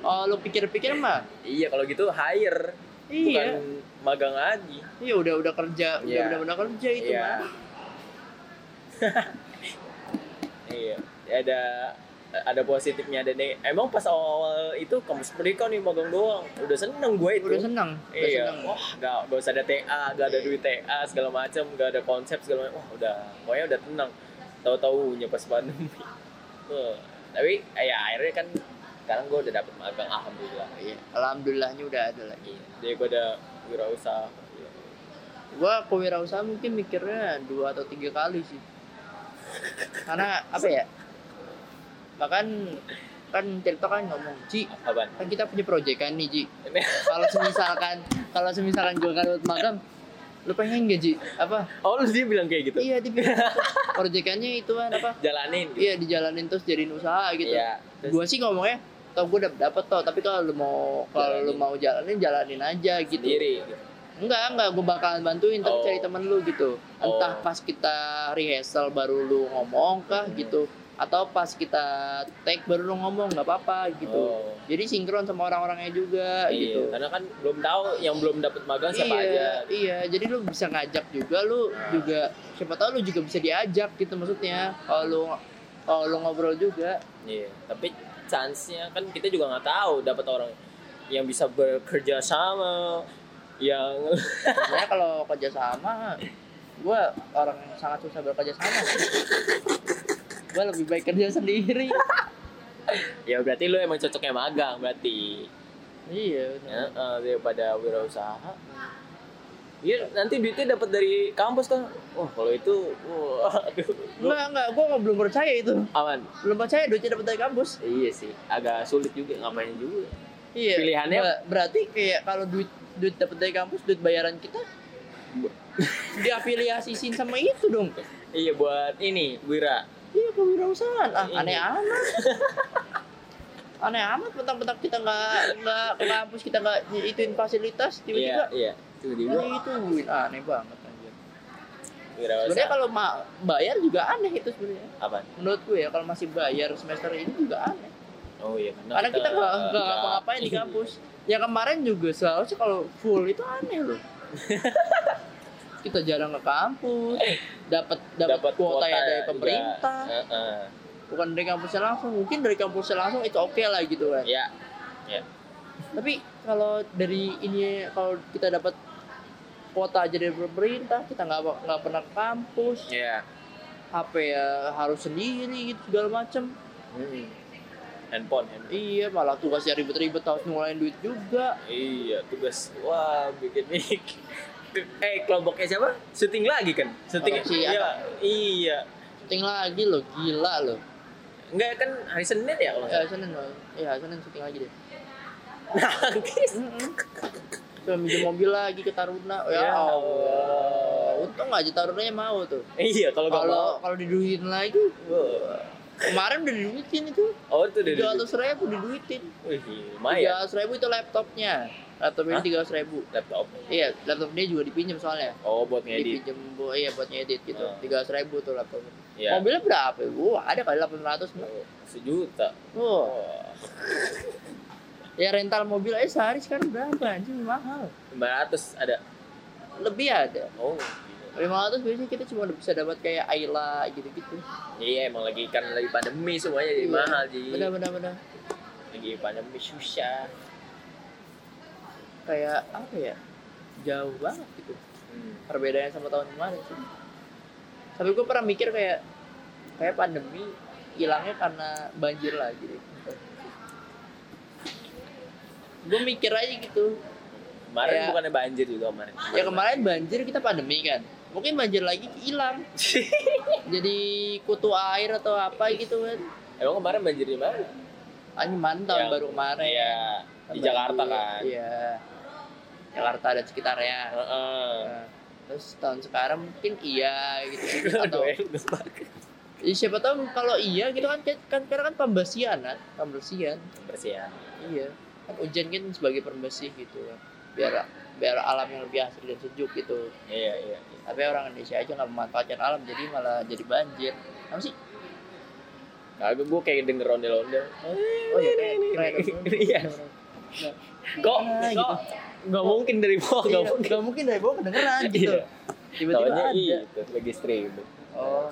Oh lu pikir-pikir mah. Iya kalau gitu hire bukan Iya. magang lagi. Iya udah udah kerja, udah Iya. benar-benar kerja itu Iya. mah. Iya. Ada ada positifnya ada nih. Emang pas awal-awal itu kamu seperti kau nih magang doang. Udah seneng gue itu. Udah seneng, udah Iya. seneng. Wah, gak, gak usah ada TA, gak ada duit TA segala macam, gak ada konsep segala macam. Wah, udah pokoknya udah tenang. Tahu-tahu pas pandemi. Tapi ya akhirnya kan sekarang gue udah dapet magang alhamdulillah. Iya, alhamdulillahnya udah ada lagi. Iya. Jadi gue udah wirausaha. Gua kewirausahaan mungkin mikirnya dua atau tiga kali sih. Karena apa ya? Bahkan kan Tirto kan ngomong, Ji, Apaan? kan kita punya proyekan nih, Ji. Kalau semisalkan kalau semisalkan gua kan magang, lu pengen gak, Ji? Apa? Oh, lu dia bilang kayak gitu? Iya, dia bilang proyekannya itu kan apa? Jalanin. Iya, dijalanin terus jadiin usaha gitu. Iya. Terus- Gua sih ngomongnya, tau gue dapet dapet tau, tapi kalau lu mau kalau lu mau jalanin jalanin aja gitu. sendiri gitu. Enggak, enggak, gue bakalan bantuin tapi Oh. cari temen lu gitu. Entah Oh. pas kita rehearsal baru lu ngomong kah Hmm. gitu, atau pas kita take baru ngomong nggak apa-apa gitu. Oh. Jadi sinkron sama orang-orangnya juga Iya, gitu. karena kan belum tahu yang belum dapat magang siapa iya, aja. iya. Jadi lu bisa ngajak juga, lu Nah. juga siapa tahu lu juga bisa diajak gitu maksudnya. Kalau lu kalau lu ngobrol juga, Iya, tapi chance-nya kan kita juga nggak tahu dapat orang yang bisa bekerja sama yang sebenarnya kalau kerja sama, gue orang yang sangat susah bekerja sama. Gue lebih baik kerja sendiri. ya berarti lu emang cocoknya magang berarti iya. ya, eh, daripada wirausaha Iya nanti duitnya dapat dari kampus kan wah kalau itu wah aduh Enggak, enggak, gue belum percaya itu. aman Belum percaya duitnya dapat dari kampus. iya sih agak sulit juga ngapain juga Iya. Pilihannya- Ber- berarti kayak kalau duit duit dapat dari kampus, duit bayaran kita diafiliasisin sama itu dong. iya buat ini wira Iya, kewirausahaan. Ah, Ini. aneh amat. aneh amat mentang-mentang kita nggak nggak ke kampus kita nggak ituin fasilitas iya tiba-tiba iya tiba-tiba aneh ituin aneh banget anjir. Sebenarnya kalau ma- bayar juga aneh itu sebenarnya. apa Menurut gue ya kalau masih bayar semester ini juga aneh. oh iya Karena kita nggak nggak ngapa-ngapain di kampus. Ya kemarin juga seharusnya kalau full itu aneh loh. kita jarang ke kampus, dapat dapat dapat kuota ya dari juga. pemerintah, Heeh. bukan dari kampusnya langsung. Mungkin dari kampusnya langsung itu oke lah gitu kan. ya ya Tapi kalau dari ini kalau kita dapat kuota aja dari pemerintah, kita nggak nggak pernah ke kampus, Iya. HP ya harus sendiri gitu segala macem. Hmm. Handphone, handphone. Iya, malah tugasnya ribet-ribet harus ngeluarin duit juga. Iya, tugas. Wah, bikin mic. Eh, kelompoknya siapa? Syuting lagi kan? Syuting. Si iya. Iya. Syuting lagi loh, gila loh. Enggak kan hari Senin ya kalau Ya Senin loh, iya Senin syuting lagi deh. Nangis. Coba minjem mobil lagi ke Taruna. Ya, Ya Allah. Untung aja Tarunanya mau tuh. Iya, kalau. Kalau kalau diduitin lagi, kemarin udah diduitin itu. Oh, itu. Tiga ratus ribu diduitin. Wih, lumayan. ratus ribu itu laptopnya. Laptop ini Hah? tiga ratus ribu. Laptop. Iya, laptop dia juga dipinjam soalnya. Oh, buat ngedit. Dipinjam bu, iya buat ngedit gitu. Ah. Tiga ratus ribu tuh laptop. Iya. Mobilnya berapa? Wah, ada kali delapan ratus. Sejuta. Wah, Wah. ya rental mobil aja sehari sekarang berapa? Anjir mahal. 500 ada. Lebih ada. Oh. lima ratus biasanya kita cuma bisa dapat kayak Ayla gitu-gitu. Iya, emang lagi kan lagi pandemi semuanya jadi Iya. mahal jadi. Benar benar benar. Lagi pandemi susah. Kayak apa ya? Jauh banget gitu. Hmm. Perbedaannya sama tahun kemarin sih. Tapi gue pernah mikir kayak kayak pandemi hilangnya karena banjir lagi deh. Gue mikir aja gitu. Kemarin Kayak- bukannya banjir juga kemarin. Ya kemarin banjir kita pandemi kan. Mungkin banjir lagi hilang. Jadi kutu air atau apa gitu kan. Emang kemarin banjir di mana? Anjing mantap Yang- baru kemarin. Iya, di Jakarta kan. Iya. Jakarta dan sekitarnya. Heeh. Nah, terus tahun sekarang mungkin iya gitu, gitu. atau ya, siapa tahu kalau iya gitu kan kan karena kan pembersihan kan pembersihan Bersihan. iya kan hujan kan sebagai pembersih gitu kan biar biar alam yang lebih asri dan sejuk gitu Iya, iya. iya. tapi orang Indonesia aja nggak memanfaatkan alam jadi malah jadi banjir apa sih Kagak gue kayak denger ondel-ondel. oh iya kayak Iya. Kok, Nah, gitu. kok nggak mungkin dari bawah, nggak Iya, mungkin. nggak mungkin dari bawah kedengeran gitu Iya. tiba-tiba Taunya ada itu lagi streaming. oh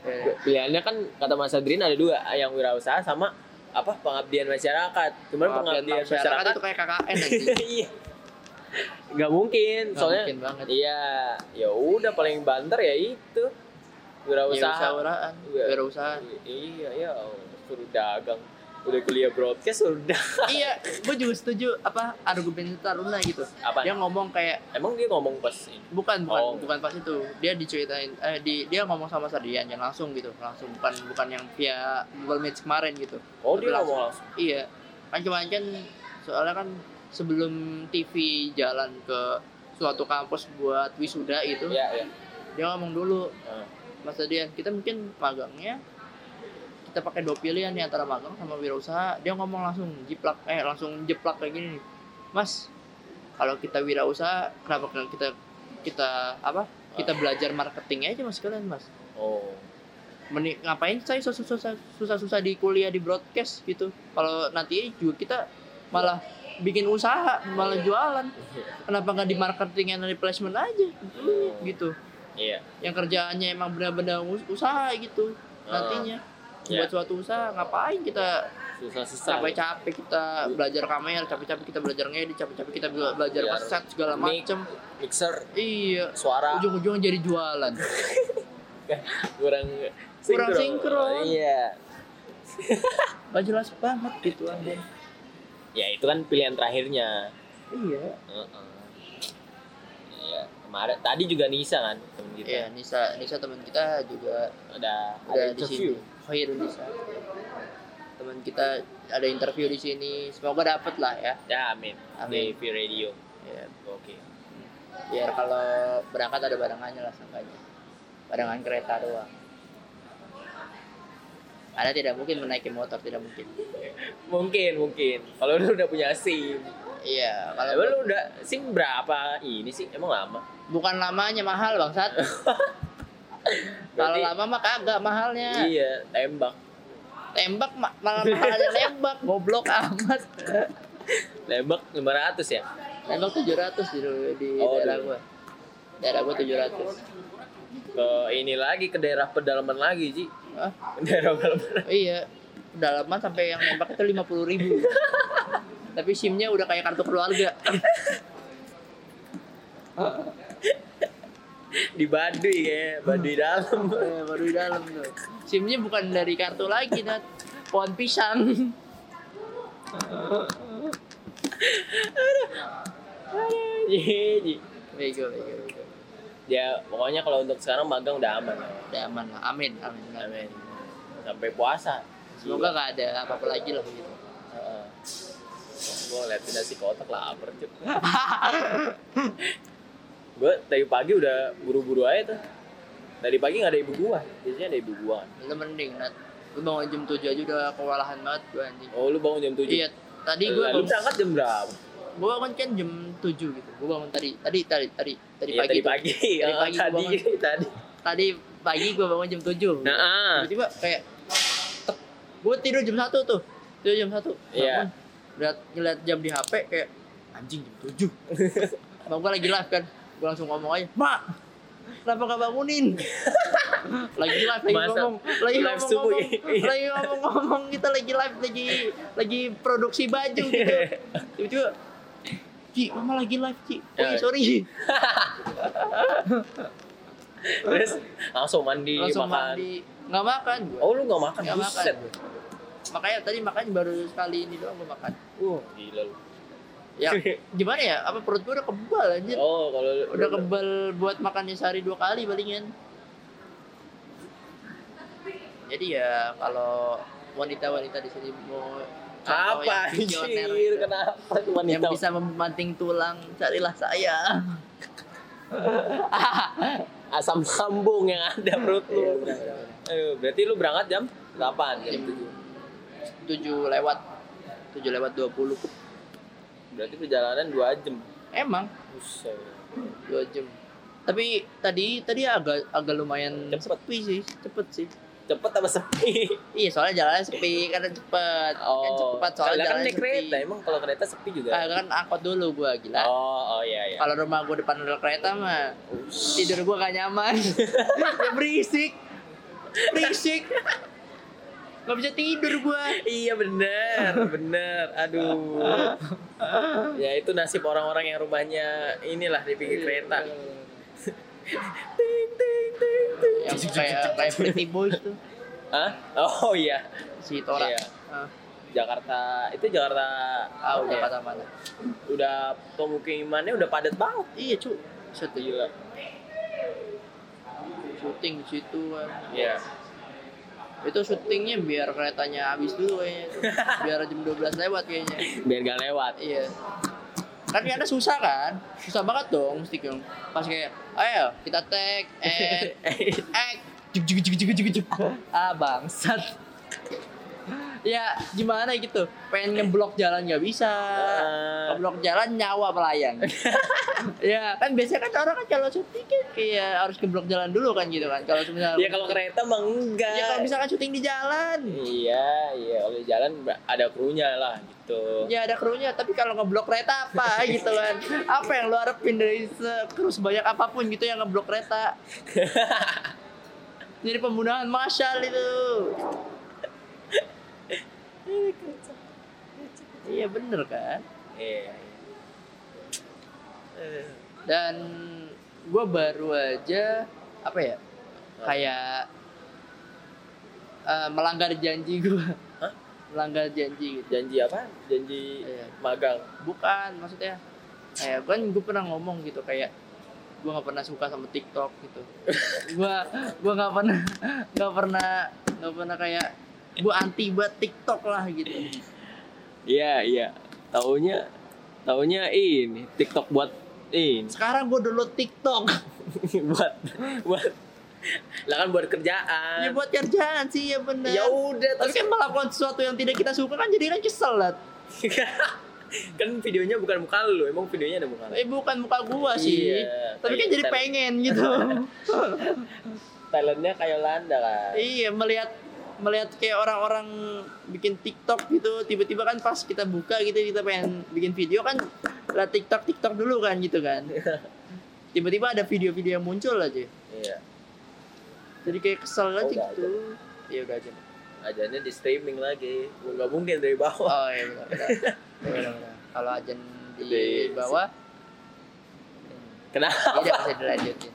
Iya. Pilihannya kan kata Mas Adrin ada dua, yang wirausaha sama apa pengabdian masyarakat. Cuman pengabdian masyarakat masyarakat, itu kayak KKN iya. Nggak mungkin, Nggak soalnya mungkin banget. iya, ya udah paling banter ya itu wirausaha. wirausahaan Iya. wirausaha Iya, ya suruh dagang. Udah kuliah broadcast sudah. iya gue juga setuju apa argumen Taruna gitu Apa? dia ngomong kayak Emang dia ngomong pas ini? bukan bukan Oh. bukan pas itu dia diceritain eh di dia ngomong sama Sardian yang langsung gitu langsung bukan bukan yang via Google Meet kemarin gitu Oh, Tapi dia langsung. ngomong langsung. iya kan kemarin kan soalnya kan sebelum TV jalan ke suatu kampus buat wisuda itu Iya, iya. dia ngomong dulu Ah. Mas Sardian kita mungkin magangnya kita pakai dua pilihan nih antara magang sama wirausaha dia ngomong langsung jiplak eh langsung jeplak kayak gini nih. Mas kalau kita wirausaha kenapa kita kita apa kita belajar marketing aja mas kalian mas? Oh. Meni, ngapain saya susah-susah susah-susah di kuliah di broadcast gitu? Kalau nanti juga kita malah bikin usaha malah jualan. Kenapa nggak di marketing and replacement aja? Gitu. Iya. yang kerjaannya emang benar-benar us- usaha gitu Ah. nantinya Iya. buat suatu usaha ngapain kita Susah-susah. capek-capek kita belajar kamera capek-capek kita belajar ngedit capek-capek kita bela- belajar ngeset segala macem Mixer, iya suara ujung-ujungnya jadi jualan kurang Kurang sinkron. Iya. gak jelas banget gitu Ya itu kan pilihan terakhirnya. iya Heeh. Iya. Kemarin tadi juga Nisa kan temen kita. iya Nisa Nisa teman kita juga Ada ada di interview. sini Khairul Nisa teman kita ada interview di sini semoga dapet lah ya Ya amin. Amin. Di Radio. ya Oke. biar kalau berangkat ada barengannya lah sangkanya barengan kereta doang ada tidak mungkin menaiki motor tidak mungkin Mungkin mungkin. Kalau lu udah punya SIM. iya Kalau kalau lu udah SIM berapa? Ini sih emang lama. Bukan lamanya mahal bangsat kalau lama mah kagak mahalnya Iya, tembak. tembak ma- malah mahalnya nembak goblok amat Tembak 500 ya? nembak 700 di, di Oh, daerah dulu. gua daerah gua 700 Ke ini lagi ke daerah pedalaman lagi, Ji. Hah? Ke daerah pedalaman. iya dalaman sampai yang nembak itu 50 ribu Tapi SIM-nya udah kayak kartu keluarga. Di Baduy kayak Baduy dalam Eh, baru di dalam tuh. SIM-nya bukan dari kartu lagi, Nat. Pohon pisang. Jadi, Bego, bego, bego. ya pokoknya kalau untuk sekarang magang udah aman Udah aman lah. Amin, amin. amin. sampai puasa Semoga gak ada apa-apa lagi lah begitu. gue liatin nasi kotak lapar cuk gue dari pagi udah buru-buru aja tuh dari pagi nggak ada ibu gua biasanya ada ibu gua Lu mending, Nat. Lu bangun jam 7 aja udah kewalahan banget gua anjing. oh lu bangun jam tujuh Iya, tadi gua lu bangun, berangkat jam berapa gua bangun kan jam 7 gitu. Gua bangun tadi, tadi, tadi, tadi, tadi Iya, pagi. tadi pagi Tadi Ah, pagi tadi bangun. tadi Tadi pagi gua bangun jam 7. nah ah. Tiba-tiba kayak tek. Gua tidur jam 1 tuh. Tidur jam 1. Iya. Bangun. Lihat ngeliat jam di HP kayak anjing jam 7. Mau gua lagi live kan. Gua langsung ngomong aja, "Mak, kenapa gak bangunin?" lagi live lagi Masa ngomong, lagi live ngomong, subuh ngomong, ya? lagi ngomong-ngomong kita lagi live lagi lagi produksi baju gitu. Tiba-tiba Ci, mama lagi live, Ci. Oh, iya, Ya. sorry. terus langsung mandi Langsung makan mandi. Nggak makan gua. oh lu nggak makan Nggak makan. Makanya tadi makan baru sekali ini doang gua makan. uh gila lu Ya, gimana ya? Apa perut gua udah kebal anjir. oh kalau Udah kebal buat makannya sehari dua kali palingan. Jadi ya kalau wanita-wanita di sini mau apa anjir gitu, kenapa cuma yang bisa memanting tulang, carilah saya. asam lambung yang ada perut Iya, lu Ayo, berarti lu berangkat jam 8 jam Jam 7 lewat 7 lewat 20. Berarti perjalanan 2 jam Emang Buset. 2 jam. Tapi tadi tadi agak agak lumayan Cepet. sepi sih, cepet sih. cepet apa sepi Iya, soalnya jalannya sepi karena cepet. kan cepet soalnya kalau kan jalannya naik sepi. kereta emang kalau kereta sepi juga Ah, kan angkot dulu gua gila. oh oh iya iya Kalau rumah gua depan rel kereta mah tidur gua gak nyaman. ya berisik. Berisik. Gak bisa tidur gua. iya bener bener aduh ya itu nasib orang-orang yang rumahnya inilah di pinggir kereta ting ting ting ting Yang kayak kayak Pretty Boys tuh. Hah? oh iya Si Tora. Iya. Ah, Jakarta itu Jakarta ah, apa udah ya? mana? udah pemukimannya udah padat banget Iya, cu. Set gila syuting di situ. Iya. Itu syutingnya biar keretanya habis dulu kayaknya. Biar jam 12 lewat kayaknya. biar gak lewat Iya. Kan karena susah kan? Susah banget dong mesti yang pas kayak ayo kita tag and act juk juk juk juk juk juk. Ah bangsat. ya gimana gitu pengen ngeblok jalan nggak bisa Ah. ngeblok jalan nyawa pelayan ya kan biasanya kan orang kan kalau syuting kan kayak harus ngeblok jalan dulu kan gitu kan kalau misalnya ya kalau kereta mah enggak ya kalau misalkan syuting di jalan iya iya kalau di jalan ada krunya lah gitu Ya ada krunya, tapi kalau ngeblok kereta apa gitu kan? Apa yang lu harapin dari kru sebanyak apa pun gitu yang ngeblok kereta? Jadi pembunuhan massal itu. Iya bener kan? iya iya. Dan gue baru aja apa ya? Kayak eh, melanggar janji gue. Melanggar janji gitu. janji apa janji Iya. magang bukan maksudnya kayak kan gue pernah ngomong gitu kayak gue nggak pernah suka sama TikTok gitu gue gue nggak pernah nggak pernah nggak pernah kayak gue anti buat TikTok lah gitu iya iya taunya taunya ini TikTok buat ini sekarang gue download TikTok. Buat buat. Lah kan buat kerjaan. Ya buat kerjaan sih ya bener. Ya udah tapi kan melakukan sesuatu yang tidak kita suka kan jadi kan kesel lah kan videonya bukan muka lu emang videonya ada muka lu? Eh bukan muka gua sih. Iya, tapi kan kayak jadi pengen gitu. Talentnya kayak Landa kan? Iya melihat melihat kayak orang-orang bikin TikTok gitu tiba-tiba kan pas kita buka gitu kita pengen bikin video kan lah TikTok TikTok dulu kan gitu kan. Tiba-tiba ada video-video yang muncul aja iya. Jadi kayak kesel aja udah gitu. ya udah aja. Ajannya di streaming lagi. Nggak mungkin dari bawah. Oh iya benar, benar. Kalau ajan di bawah Kenapa? tidak bisa dilanjutin.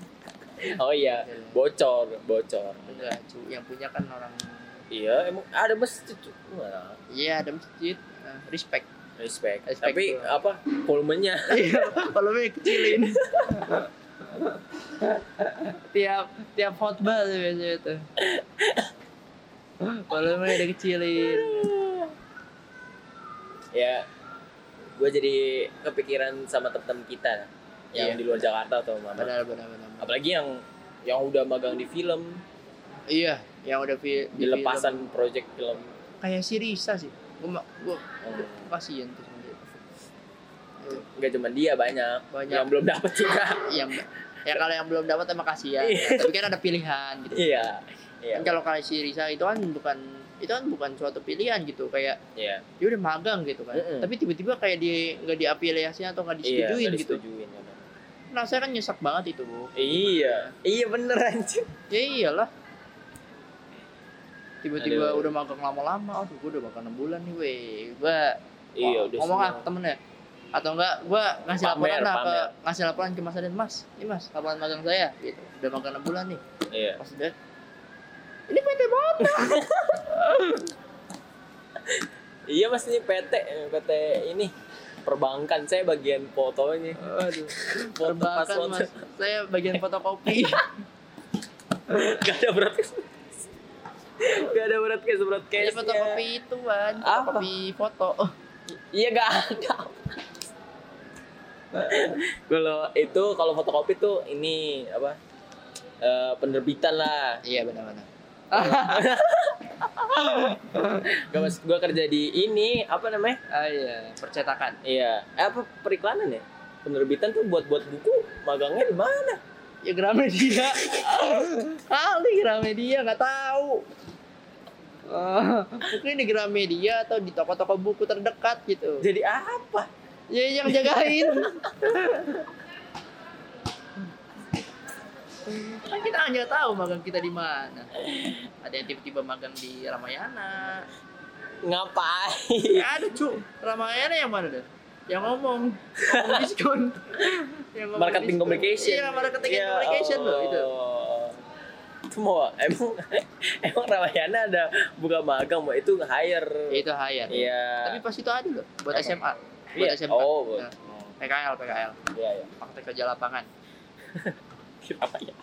Oh iya, bocor, bocor. Enggak. Yang punya kan orang Iya, emang ada masjid. tuh. Iya, ada masjid. Nah, respect. respect. Respect Tapi tuh. apa? Volumenya Iya, volumenya kecilin. tiap tiap khotbah tuh biasanya tuh. Volumenya udah kecilin. ya gue jadi kepikiran sama teman-teman kita yang Iya. di luar Jakarta atau mana Benar benar benar. apalagi yang yang udah magang di film Iya, yang udah fi- di film. lepasan project film kayak si Risa sih. Gua gua Hmm. kasihan tuh sama dia. nggak cuma dia banyak, Banyak. yang belum dapet juga Yang ya kalau yang belum dapat emang kasihan. Iya. Tapi kan ada pilihan gitu. iya iya Kan kalau kayak si Risa itu kan bukan itu kan bukan suatu pilihan gitu kayak iya dia udah magang gitu kan tapi tiba-tiba kayak di nggak diafiliasi atau nggak iya disetujuin nggak gitu disetujuin, bener. nah saya kan nyesek banget itu bu iya iya bener anjir ya iyalah tiba-tiba udah magang lama-lama aduh gue udah magang 6 bulan nih weh. Gue iya udah ngomong ah temennya atau enggak gue ngasih Pamer, laporan lah ke pamer. ngasih laporan ke Mas Aden Mas ini Mas laporan magang saya. Gitu. Udah magang 6 bulan nih. Iya. Mas Aden ini PT banget iya mas ini PT eh, PT ini perbankan. Saya bagian fotonya. Aduh foto perbankan Mas. Saya bagian fotokopi. Gak ada broadcast gak ada broadcast broadcast fotokopi itu kan, fotokopi foto. Iya gak ada kalau itu kalau fotokopi tuh ini apa eh, penerbitan lah iya benar-benar. gak mas gue kerja di ini apa namanya ah iya, percetakan. iya eh, apa periklanan ya penerbitan tuh buat buat buku magangnya di mana Ya Gramedia. Kali Gramedia nggak tahu. Ah, mungkin di Gramedia atau di toko-toko buku terdekat gitu. jadi apa Ya yang jagain. kan kita nggak tahu magang kita di mana. Ada yang tiba-tiba magang di Ramayana. ngapain Ya ada cu Ramayana yang mana deh? Yang ngomong ngomong diskon. yang ngomong marketing diskon. communication Iya, marketing and Ya communication loh itu. Mau emang emang Ramayana ada buka magang mau itu hire itu hire. iya Tapi pas itu ada loh buat? SMA. Buat Iya. SMK. oh buat Nah, PKL, PKL. iya iya Praktek kerja lapangan. apa ya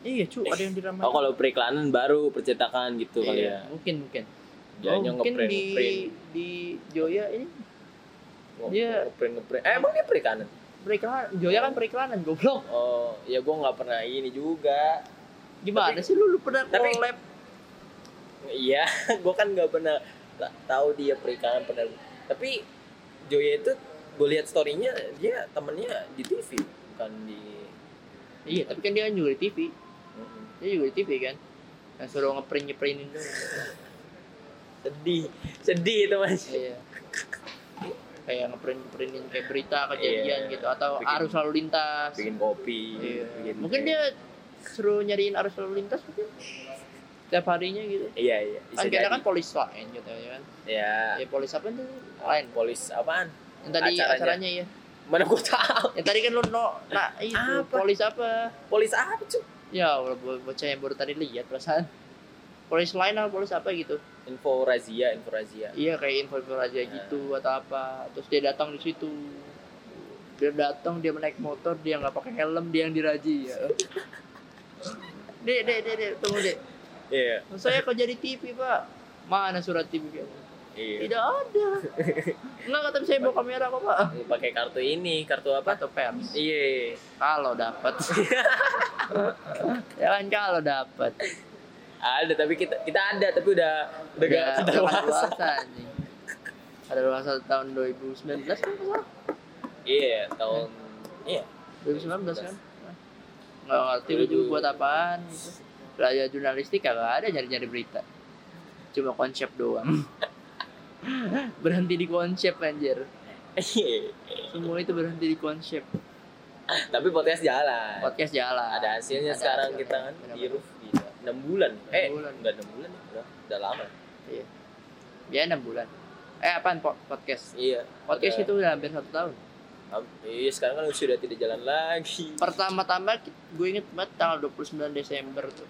Iya, cu, ada yang di Ramayana. oh kalau periklanan baru percetakan gitu kali ya Iya, mungkin mungkin. Oh, mungkin di di Joya ini Iya. ngeprint ngeprint eh emang dia periklanan periklanan. Joya kan periklanan, goblok. oh ya gue nggak pernah ini juga Gimana Tapi- sih lu, lu pernah tapi- collab? iya gue kan nggak pernah ta- tahu dia periklanan pernah tapi Joya itu gue lihat storynya dia temennya di TV bukan di Iya, tapi kan dia kan juga di TV. Dia juga di TV kan. Yang suruh ngeprint nyeprintin tuh. sedih sedih itu mas Iya. Kayak ngeprint nyeprintin kayak berita kejadian Iya. gitu atau Bikin- arus lalu lintas. bikin kopi Iya. bikin Mungkin dia suruh nyariin arus lalu lintas mungkin setiap harinya gitu. iya iya Kan kita kan polis lain gitu ya kan. ya Ya polis apa tuh? Lain. polis apaan Yang tadi Acaranya. acaranya ya. mana gue tahu Yang tadi kan lu no, nah itu Apa? polis apa? polis apa cuy Ya, bocah yang baru tadi lihat perasaan. Polis lain atau polis apa gitu. info razia info razia Iya kayak info-info aja Nah. gitu atau apa. Terus dia datang di situ. Dia datang dia naik motor dia nggak pakai helm dia yang diraji ya. Dek, dek, dek, dek, tunggu dek. iya Saya kerja di TV pak. Mana surat TV kamu? iya Tidak ada. Enggak kata saya bawa kamera kok pak. pakai kartu ini kartu apa Atau pers. iya Kalau dapat. ya kan kalau dapat. ada tapi kita kita ada tapi udah udah gak Udah ada luasa. Ada luasa tahun 2019 kan iya tahun iya 2019 kan? Nggak ngerti lu juga buat apaan gitu. Belajar jurnalistik kagak ada nyari-nyari berita. Cuma konsep doang. berhenti di konsep anjir. Iya. Semua itu berhenti di konsep. tapi podcast jalan Podcast jalan. ada hasilnya Ada sekarang hasilnya. kita kan di roof gila enam bulan eh bulan. enggak enam bulan udah udah lama Ya 6 bulan. Eh apaan po- podcast? Iya. Podcast Ada- itu udah hampir satu tahun. Iya sekarang kan sudah tidak jalan lagi. Pertama-tama gue inget banget tanggal 29 Desember tuh.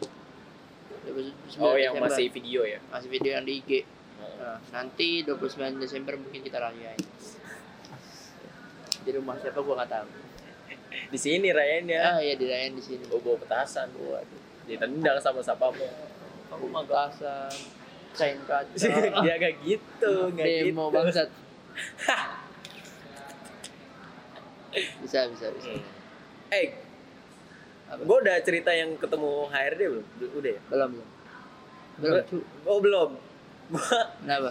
29 Oh yang Desember. masih video ya. masih video yang di IG. Nah, nanti 29 Desember mungkin kita rayain. Di rumah siapa gua nggak tahu. Di sini rayainnya. Ah ya dirayain di sini. Oh bawa petasan. Waduh. Ditendang sama siapamu. Kamu mah gak Petasan, cain kaca, dia gak gitu, gak demo gitu. bangsat. bisa bisa bisa. Eh, Apa? gue udah cerita yang ketemu HRD belum? Udah ya? Belum belum. Belum. Oh belum. Kenapa?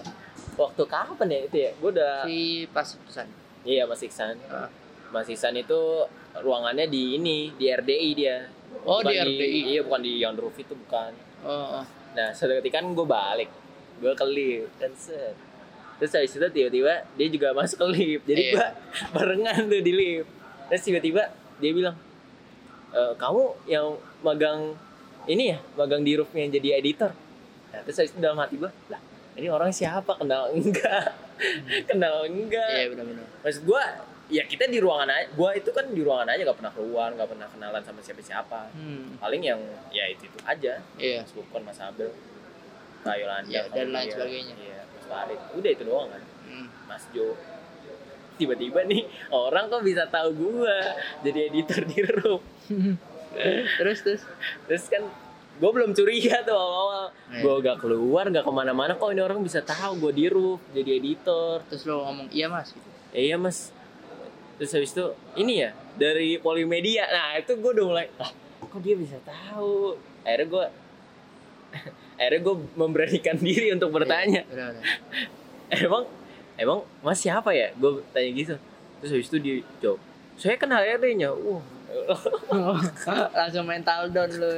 waktu kapan ya itu ya? Gue udah. Si pas pesan. Iya Mas Iksan. Ah. Mas Iksan itu ruangannya di ini di RDI dia. Oh Bukan di RDI. Iya bukan di Young Roof itu bukan. Oh, oh. Nah suatu ketika kan gue balik, gue ke lift dan set. Terus habis itu tiba-tiba dia juga masuk ke lift. Jadi Iya. gue barengan tuh di lift. Terus tiba-tiba dia bilang, e, kamu yang magang ini ya, magang di roofnya jadi editor. Nah, terus habis itu dalam hati gue, lah ini orang siapa? Kenal enggak? Kenal enggak? Iya benar-benar. Maksud gue, ya kita di ruangan aja. Gue itu kan di ruangan aja gak pernah keluar, gak pernah kenalan sama siapa-siapa. Hmm. Paling yang ya itu, itu aja. Iya. Mas Bukon, Mas Abel, Kak Yolanda, Ya, dan lain sebagainya. Iya, Farid. Udah itu doang kan. Hmm. Mas Jo. Tiba-tiba nih orang kok bisa tahu gua jadi editor di Roof. terus terus. Terus kan gue belum curiga tuh awal-awal. Iya. Gue gak keluar, gak ke mana-mana kok ini orang bisa tahu gue di Roof jadi editor. Terus lo ngomong iya mas. Gitu. Eh, iya mas. Terus habis itu ini ya dari Polimedia. Nah itu gue udah mulai, ah kok dia bisa tahu. Akhirnya gue akhirnya gue memberanikan diri untuk bertanya. Iya, benar, benar. emang emang mas siapa ya? Gue tanya gitu. Terus habis itu dia jawab saya kenal HRD-nya uh. Langsung mental down lu.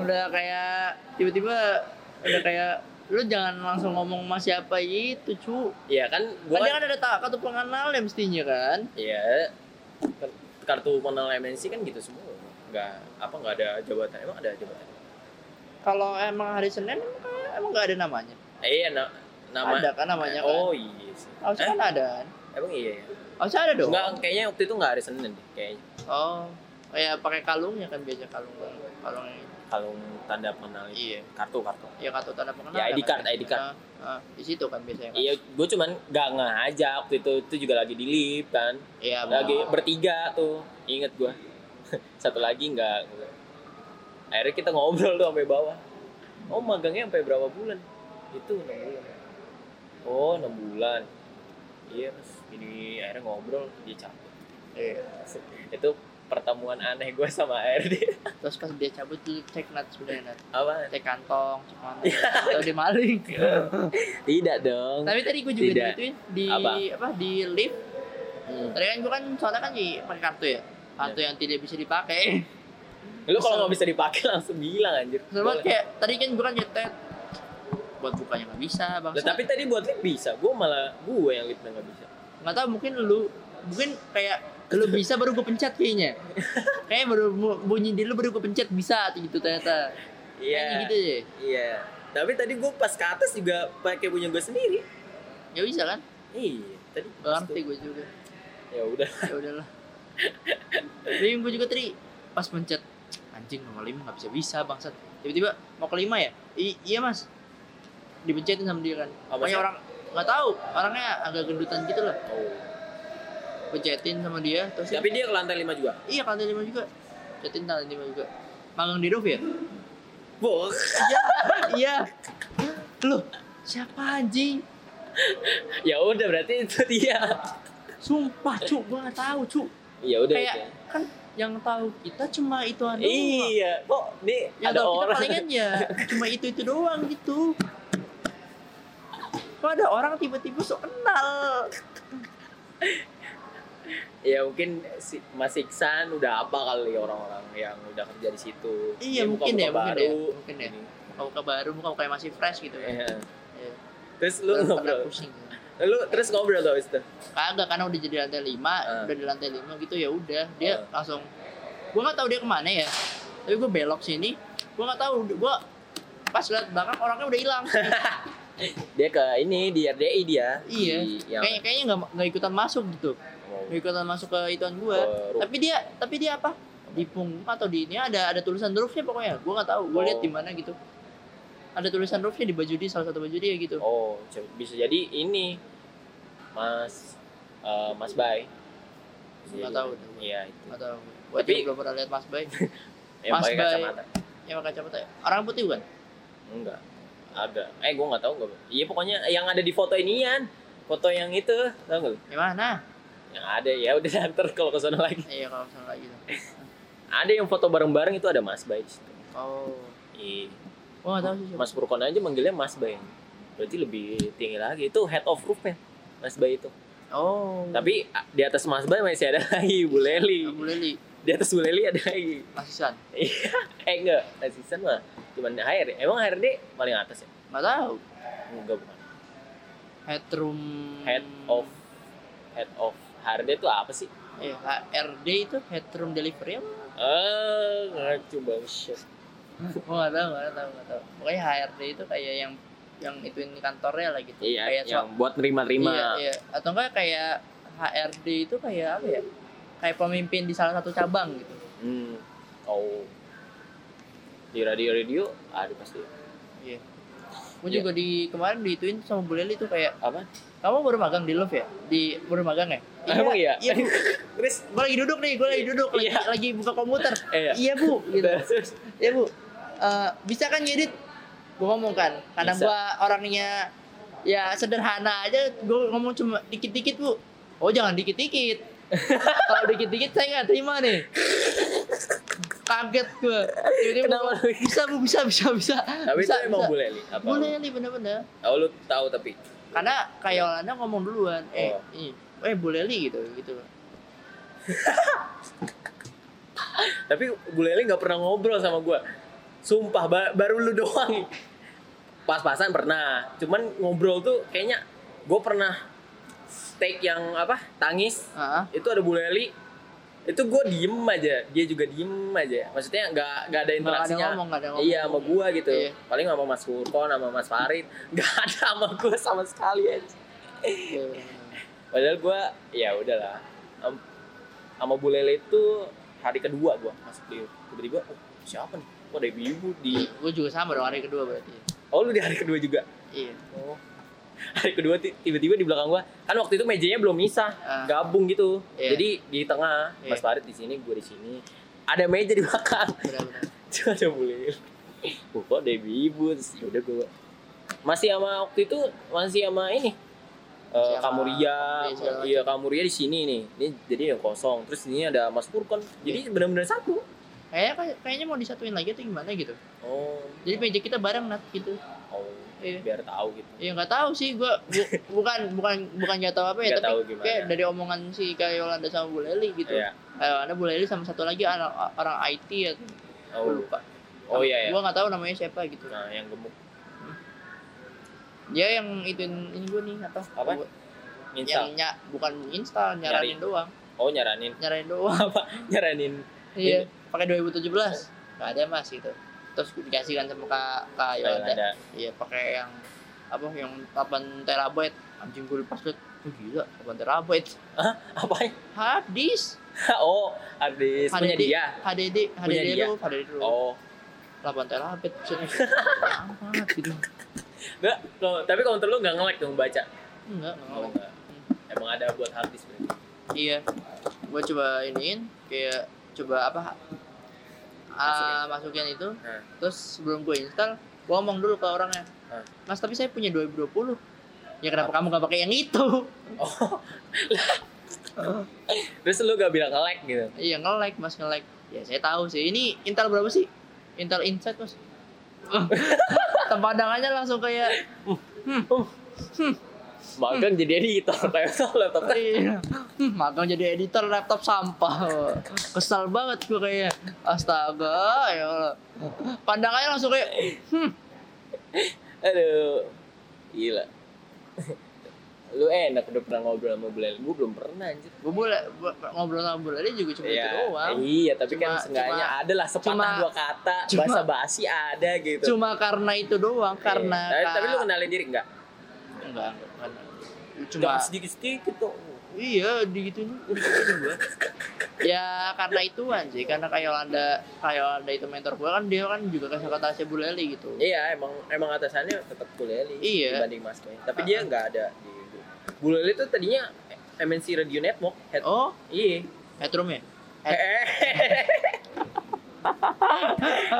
Udah kayak tiba-tiba udah kayak lu jangan langsung ngomong mas siapa itu cu. Ya kan gue kan dia kan kan ada tak kartu pengenal ya mestinya kan. Ya kartu pengenal MNC kan gitu semua. Nggak apa nggak ada jabatan. Emang ada jabatan kalau emang hari Senin emang, emang gak ada namanya? Eh, iya na nama ada kan namanya kan? Oh iya sih. Harusnya Eh, kan ada. Kan emang iya ya harusnya ada dong. Nggak kayaknya waktu itu nggak hari Senin deh kayaknya. Oh kayak pakai kalungnya kan biasa kalung kalung kalau tanda pengenal iya. Kartu kartu. Ya kartu tanda pengenal Ya, ada ID kan? card, ID card. Ah, ah, di situ kan biasanya kan? iya gue cuman nggak nggak aja waktu itu itu juga lagi di lift kan. Iya lagi bertiga tuh inget gua. Satu lagi nggak akhirnya kita ngobrol tuh sampai bawah. Oh magangnya sampai berapa bulan? Itu enam bulan. Oh enam bulan. Iya mas. Ini akhirnya ngobrol dia cabut. Iya. itu pertemuan aneh gue sama ARD terus pas dia cabut tuh cek nat sebenarnya nat? Apa cek kantong cek mana? Atau dia maling? Tidak dong. Tapi tadi gue juga Tidak. digituin di Apa? apa? di lift. Hmm. tadi kan gue kan soalnya kan di pakai kartu ya? Kartu yang tidak bisa dipakai lu kalau nggak bisa dipakai langsung bilang anjir. Sama kayak tadi kan gue kan nyetet buat bukanya nggak bisa bang Lah, tapi tadi buat lift bisa gue malah gue yang liftnya nggak bisa. Nggak tahu mungkin lu mungkin kayak lu bisa baru gue pencet kayaknya. Kayak baru bu- bunyi di lu baru gue pencet bisa gitu ternyata. Kayaknya gitu deh Iya. Tapi tadi gue pas ke atas juga pakai punya gue sendiri. ya bisa kan? Iya. Tadi ngerti gue juga. Ya udah. ya udahlah. Tapi gue juga tadi pas pencet anjing nomor lima nggak bisa bisa bangsat tiba-tiba mau ke lima ya I- iya mas dipencetin sama dia kan pokoknya sih? orang nggak tahu orangnya agak gendutan gitu lah Oh. pencetin sama dia terus Tapi dia ke lantai 5 juga. iya lantai lima juga pencetin lantai lima juga magang di roof ya Bos. iya iya loh siapa anjing ya udah berarti itu dia. sumpah cu gue nggak tahu cu Ya udah kayak itu. kan yang tahu kita cuma itu doang Iya, kok nih yang ada tahu kita orang palingan ya cuma itu itu doang gitu kok ada orang tiba-tiba sok kenal ya mungkin si Mas Iksan udah apa kali orang-orang yang udah kerja di situ. Iya, Dia mungkin ya, muka-muka mungkin baru. ya, mungkin ya. Ini. muka baru muka kayak masih fresh gitu ya Iya. Iya. Terus lu ngobrol. pusing Lu terus ngobrol habis itu. kagak karena udah jadi lantai lima Ah. udah di lantai lima gitu ya udah dia Ah. langsung gua nggak tahu dia ke mana ya tapi gua belok sini gua nggak tahu gua pas lihat belakang orangnya udah hilang dia ke ini di RDI dia. Iya. Di, yang, Kayaknya kayaknya nggak nggak ikutan masuk gitu. oh, Nggak ikutan masuk ke ituan gua. ke- Tapi dia tapi dia apa? Di punggung atau di ini ada ada tulisan roofnya pokoknya. Gua nggak tahu. Gua lihat Oh. di mana gitu. Ada tulisan roofnya di baju dia salah satu baju dia gitu. oh, bisa jadi ini Mas eh, Mas Bay. Nggak tahu. Iya, itu. Nggak tahu. Gua Tapi- belum pernah lihat Mas Bay. Yang Mas pakai Bay. kacamata. Yang pakai kacamata. ya? Orang putih bukan? Enggak. Ada. Eh, gua nggak tahu enggak. Iya, pokoknya yang ada di foto inian. Foto yang itu, tahu nggak? Yang mana? Yang ada ya udah ntar kalau ke sana lagi. Iya kalau salah lagi. Ada yang foto bareng-bareng itu ada Mas Bay. di situ. Oh. Iya. Nggak tahu sih. Mas Purkon aja manggilnya Mas Bay. Berarti lebih tinggi lagi. Itu head of roofnya. Mas Bay itu. Oh. Tapi di atas Mas Bay masih ada lagi Bu Leli. Kamu Leli, Di atas Bu Leli ada lagi. asisan. Iya. eh enggak, asisten mah cuman HRD. Emang HRD paling atas ya? Nggak tahu. Enggak bukan. Headroom. Head of head of HRD itu apa sih? Eh, HRD itu headroom delivery apa? Eh, ngacu bullshit. Gua nggak tahu, nggak tahu, nggak tahu. Pokoknya HRD itu kayak yang yang itu ini kantornya lah gitu. Iya, kayak yang buat nerima-nerima. Iya, iya. Atau enggak kayak HRD itu kayak apa ya? Kayak pemimpin di salah satu cabang gitu. Hmm. Oh. Di radio-radio ada pasti. Iya. Gue Iya. juga di kemarin diituin sama Bu Leli tuh kayak Apa? Kamu baru magang di Love ya? Di baru magang ya? Emang iya? Iya, Bu. Terus gue lagi duduk nih, gue lagi duduk, lagi, Iya. lagi buka komputer. Iya. Iya bu, gitu. Iya bu, Eh, bisa kan ngedit? Gue ngomong kan, karena gue orangnya ya sederhana aja, gue ngomong cuma dikit-dikit bu. Oh jangan dikit-dikit. Kalau dikit-dikit saya nggak terima nih. Kaget gue. Tiba-tiba Kenapa gua, bisa bu, bisa, bisa, bisa. tapi bisa, itu emang bisa. boleh nih. Apa? Boleh nih bener-bener. Oh, lu tahu tapi. Karena kayak Yolanda ngomong duluan, eh, Oh. ini, eh boleh li gitu, gitu. Tapi Bu Leli nggak pernah ngobrol sama gua. Sumpah ba- baru lu doang. Pas-pasan pernah. Cuman ngobrol tuh kayaknya gue pernah take yang apa? Tangis. Ah, Itu ada Bu Leli. Itu gue diem aja. Dia juga diem aja. Maksudnya nggak nggak ada nggak ada interaksinya. ngomong, nggak ada ngomong. Iya sama gua gitu. Iya. Paling sama Mas Furkon sama Mas Farid. Nggak ada sama gua sama sekali aja. Iya. Padahal gua ya udahlah. Am- Sama Bu Lele itu hari kedua gua masuk di tiba-tiba oh, siapa nih? Kok ada ibu di Gue juga sama dong hari kedua berarti. Oh, lu di hari kedua juga. Iya. Oh. Hari kedua ti- tiba-tiba di belakang gua. Kan waktu itu mejanya belum misah, Ah. gabung gitu. Iya. Jadi di tengah, Iya. Mas Farid di sini, gua di sini. Ada meja di belakang. Benar-benar. Cuma ada Lele. Oh, kok ada ibu ya udah gua masih sama waktu itu masih sama ini sama Kamuria, iya Kamuria di sini nih. Ini jadi yang kosong. Terus ini ada Mas Purkon. Jadi Iya. benar-benar satu. Kayaknya kayaknya mau disatuin lagi atau gimana gitu. Oh, Jadi meja kita bareng nat gitu. Iya. biar tahu gitu. Ya nggak tahu sih gua bu- bukan bukan bukan nggak tahu apa ya Nggak tapi kayak dari omongan si kayak Yolanda sama Bu Leli gitu. Iya. Yolanda Bu Leli sama satu lagi orang, orang IT ya. Oh, Gua lupa. Oh iya ya. Gua nggak tahu namanya siapa gitu. Nah, yang gemuk Dia yang ituin ini gua nih apa? Apa? Gua-. Yang ny- bukan install nyaranin doang. Oh, nyaranin. Nyaranin doang. Apa? Nyaranin. Iya, pakai 2017. Gak ada mas gitu. Terus dikasihkan sama Kak Kak Yolanda. Ada. Iya, pakai yang apa yang 8 terabyte. Anjing gue pas liat, oh gila, 8 terabyte. Apa? ya? Hard disk. oh, habis punya HDD, dia. HDD, Punya HDD dia. lu, HDD lu. Oh. 8 terabyte. Amat gitu. Enggak, kalau- tapi counter lu enggak nge-lag dong baca. Enggak, Oh, enggak. Emang ada buat hard disk berarti. Iya. Gue coba iniin kayak coba apa? Ah, masukin itu. Nah. Terus sebelum gue install, gue ngomong dulu ke orangnya. Hah? Mas, tapi saya punya 2020. Ya kenapa kamu gak pakai yang itu? Oh. Terus lu gak bilang nge-lag gitu. Iya nge-like mas nge-like. Ya saya tahu sih. Ini Intel berapa sih? Intel Insight mas. Tempandangannya langsung kayak Magang jadi editor laptop laptop. iya. Hmm, magang jadi editor laptop sampah. Kesal banget gue kayak astaga ya Allah. Pandangannya langsung kayak hmm, Aduh. Gila. lu enak udah pernah ngobrol sama Bulel gue belum pernah anjir gue boleh ngobrol sama Bulali juga cuma itu Iya, doang iya tapi Cuma- kan seenggaknya ada lah sepatah cuma- dua kata cuma- bahasa basi ada gitu cuma karena itu doang karena Iya. tapi, tapi lu kenalin diri enggak enggak, enggak. Cuma sedikit sedikit tuh iya digituin gue ya karena ituan sih karena kayak Yolanda kayak Yolanda itu mentor gue kan dia kan juga kasih kata si Bulali gitu. Iya emang emang atasannya tetap Buleli Iya. dibanding Mas Boy tapi Uh-uh. dia nggak ada di Buleli tuh tadinya MNC Radio Network head oh? Iya. Headroom ya?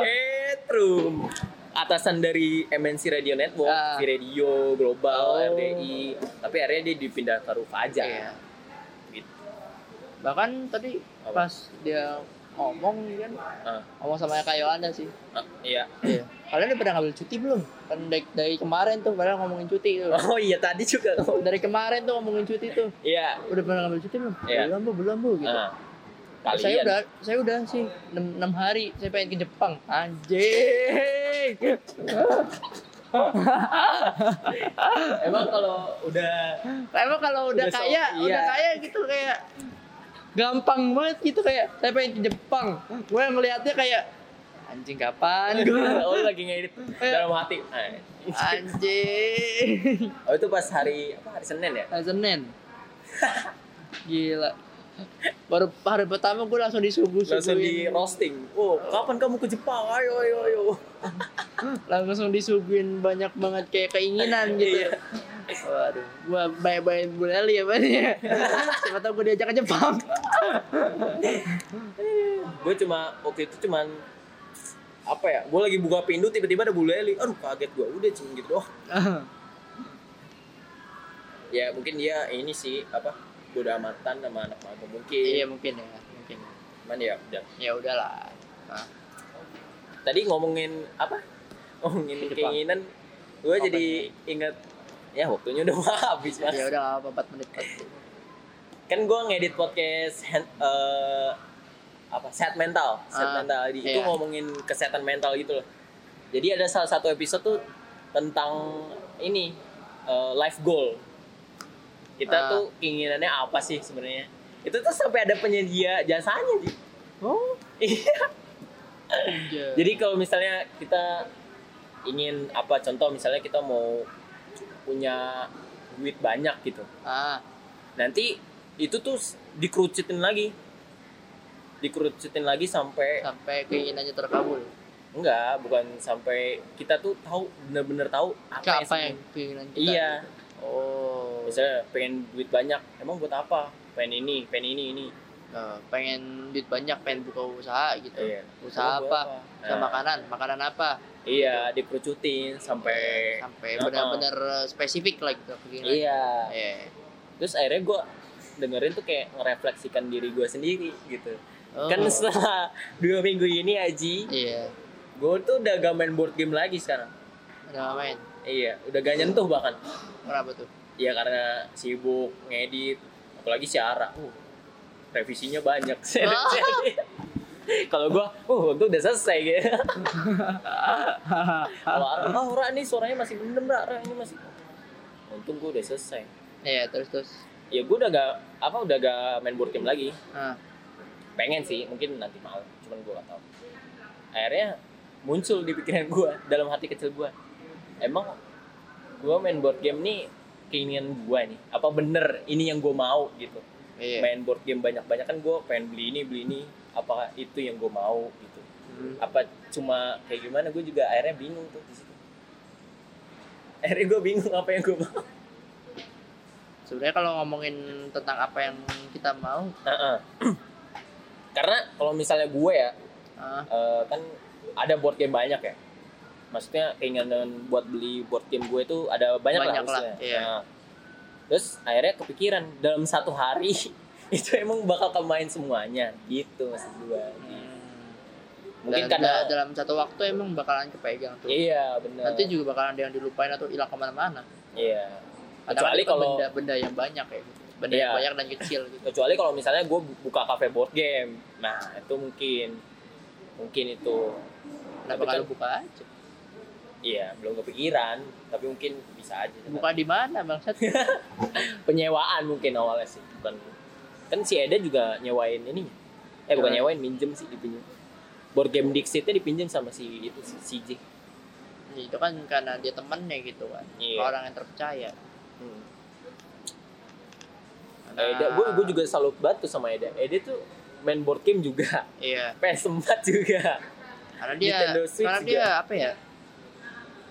Etrum atasan dari MNC Radio Network, Ah. di Radio Global, Oh. RDI. Tapi akhirnya dia dipindah ke Rufa aja. Iya. Gitu. bahkan tadi Apa? pas dia ngomong kan Ah. ngomong sama kayak Yolanda sih Ah, iya. iya kalian udah pernah ngambil cuti belum kan dari, dari kemarin tuh padahal ngomongin cuti tuh Oh iya tadi juga. dari kemarin tuh ngomongin cuti tuh Iya. udah pernah ngambil cuti belum Iya. belum bu belum bu gitu Ah. saya Kalian. udah saya udah sih 6, hari saya pengen ke Jepang anjing Emang kalau udah emang kalau udah, Udah so- kaya iya. udah kaya gitu kayak gampang banget gitu kayak saya pengen ke Jepang gue ngelihatnya kayak anjing kapan gue oh lagi ngedit Iya. dalam hati. Ah. anjing Oh itu pas hari apa hari Senin ya? hari Senin gila baru hari pertama gue langsung disuguh Langsung di roasting. Oh, kapan kamu ke Jepang? Ayo ayo ayo. langsung disuguhin banyak banget kayak keinginan gitu Iya. waduh gua baik-baik bulali ya Bang, ya siapa tau gue diajak ke Jepang gue cuma waktu itu cuman apa ya gue lagi buka pintu tiba-tiba ada bulu eli aduh kaget gue udah cuma gitu doang ya mungkin dia ini sih apa udah amatan sama anak magang mungkin. Iya mungkin ya mungkin. Cuman ya udah. Ya udahlah. Nah, tadi ngomongin apa? Ngomongin Jepang. keinginan gue jadi inget ya waktunya udah mau habis mas. Ya udah apa 4 menit kan gue ngedit podcast hand, eh, apa set mental. Set Ah, mental. Di itu iya. ngomongin kesehatan mental gitu loh. Jadi ada salah satu episode tuh tentang ini eh, life goal kita Ah. tuh keinginannya apa sih sebenarnya? Itu tuh sampai ada penyedia jasanya sih oh. Iya. Iya. jadi kalau misalnya kita ingin apa contoh misalnya kita mau punya duit banyak gitu. Ah. Nanti itu tuh dikerucutin lagi. Dikerucutin lagi sampai sampai keinginannya terkabul. Enggak bukan sampai kita tuh tahu bener-bener tahu apa, apa yang sebenarnya. keinginan kita iya. oh misalnya pengen duit banyak emang buat apa? Pengen ini pengen ini ini. Nah, pengen duit banyak pengen buka usaha gitu. Iya. usaha apa? usaha Nah, makanan. Makanan apa? Iya dikerucutin sampai sampai Heeh. benar-benar spesifik lah gitu keinginan iya. Iya. terus akhirnya gue dengerin tuh kayak ngerefleksikan diri gue sendiri gitu. Oh. kan setelah dua minggu ini Aji iya. gue tuh udah gak main board game lagi sekarang. Udah main? Iya udah gak nyentuh bahkan. Kenapa tuh Iya karena sibuk ngedit apalagi siara uh, revisinya banyak. Kalau gua uh itu udah selesai gitu kalau Ara, oh Ra nih suaranya masih bener Ra, Ra ini masih untung gua udah selesai. Iya terus terus. Ya gua udah gak apa udah gak main board game lagi. Ah. Pengen sih mungkin nanti malam cuman gua gak tahu. Akhirnya muncul di pikiran gua dalam hati kecil gua. Emang gua main board game nih keinginan gua nih. Apa bener ini yang gua mau gitu? Iya. Main board game banyak-banyak kan gue pengen beli ini beli ini. Apakah itu yang gue mau gitu? Hmm. apa cuma kayak gimana? Gue juga akhirnya bingung tuh di situ. Akhirnya gue bingung apa yang gue mau. Sebenarnya kalau ngomongin tentang apa yang kita mau Heeh. karena kalau misalnya gue ya ah, eh, kan ada board game banyak ya maksudnya keinginan buat beli board game gue itu ada banyak, Banyak lah, harusnya. iya. Nah, terus akhirnya kepikiran dalam satu hari itu emang bakal kemain semuanya gitu maksud gue mungkin dan karena da- dalam satu waktu emang bakalan kepegang tuh. Iya benar nanti juga bakalan ada yang dilupain atau hilang ke mana-mana. Iya. Kecuali kalau benda-benda yang banyak ya. Gitu. benda Iya. yang banyak dan kecil gitu. Kecuali kalau misalnya gue buka cafe board game. Nah itu mungkin mungkin itu. Kenapa kalau kan- buka aja iya belum kepikiran tapi mungkin bisa aja buka di mana bangsat? Penyewaan mungkin awalnya sih bukan. Kan si Eda juga nyewain ini. Eh bukan Nyewain. nyewain minjem sih dipinjem board game Dixitnya dipinjem sama si itu si CJ itu kan karena dia temennya gitu kan. Iya. orang yang terpercaya. Hmm. Nah, Eda gue gue juga salut banget tuh sama Eda. Eda tuh main board game juga. Iya. PS4 juga. Karena dia Nintendo Switch karena juga. dia apa ya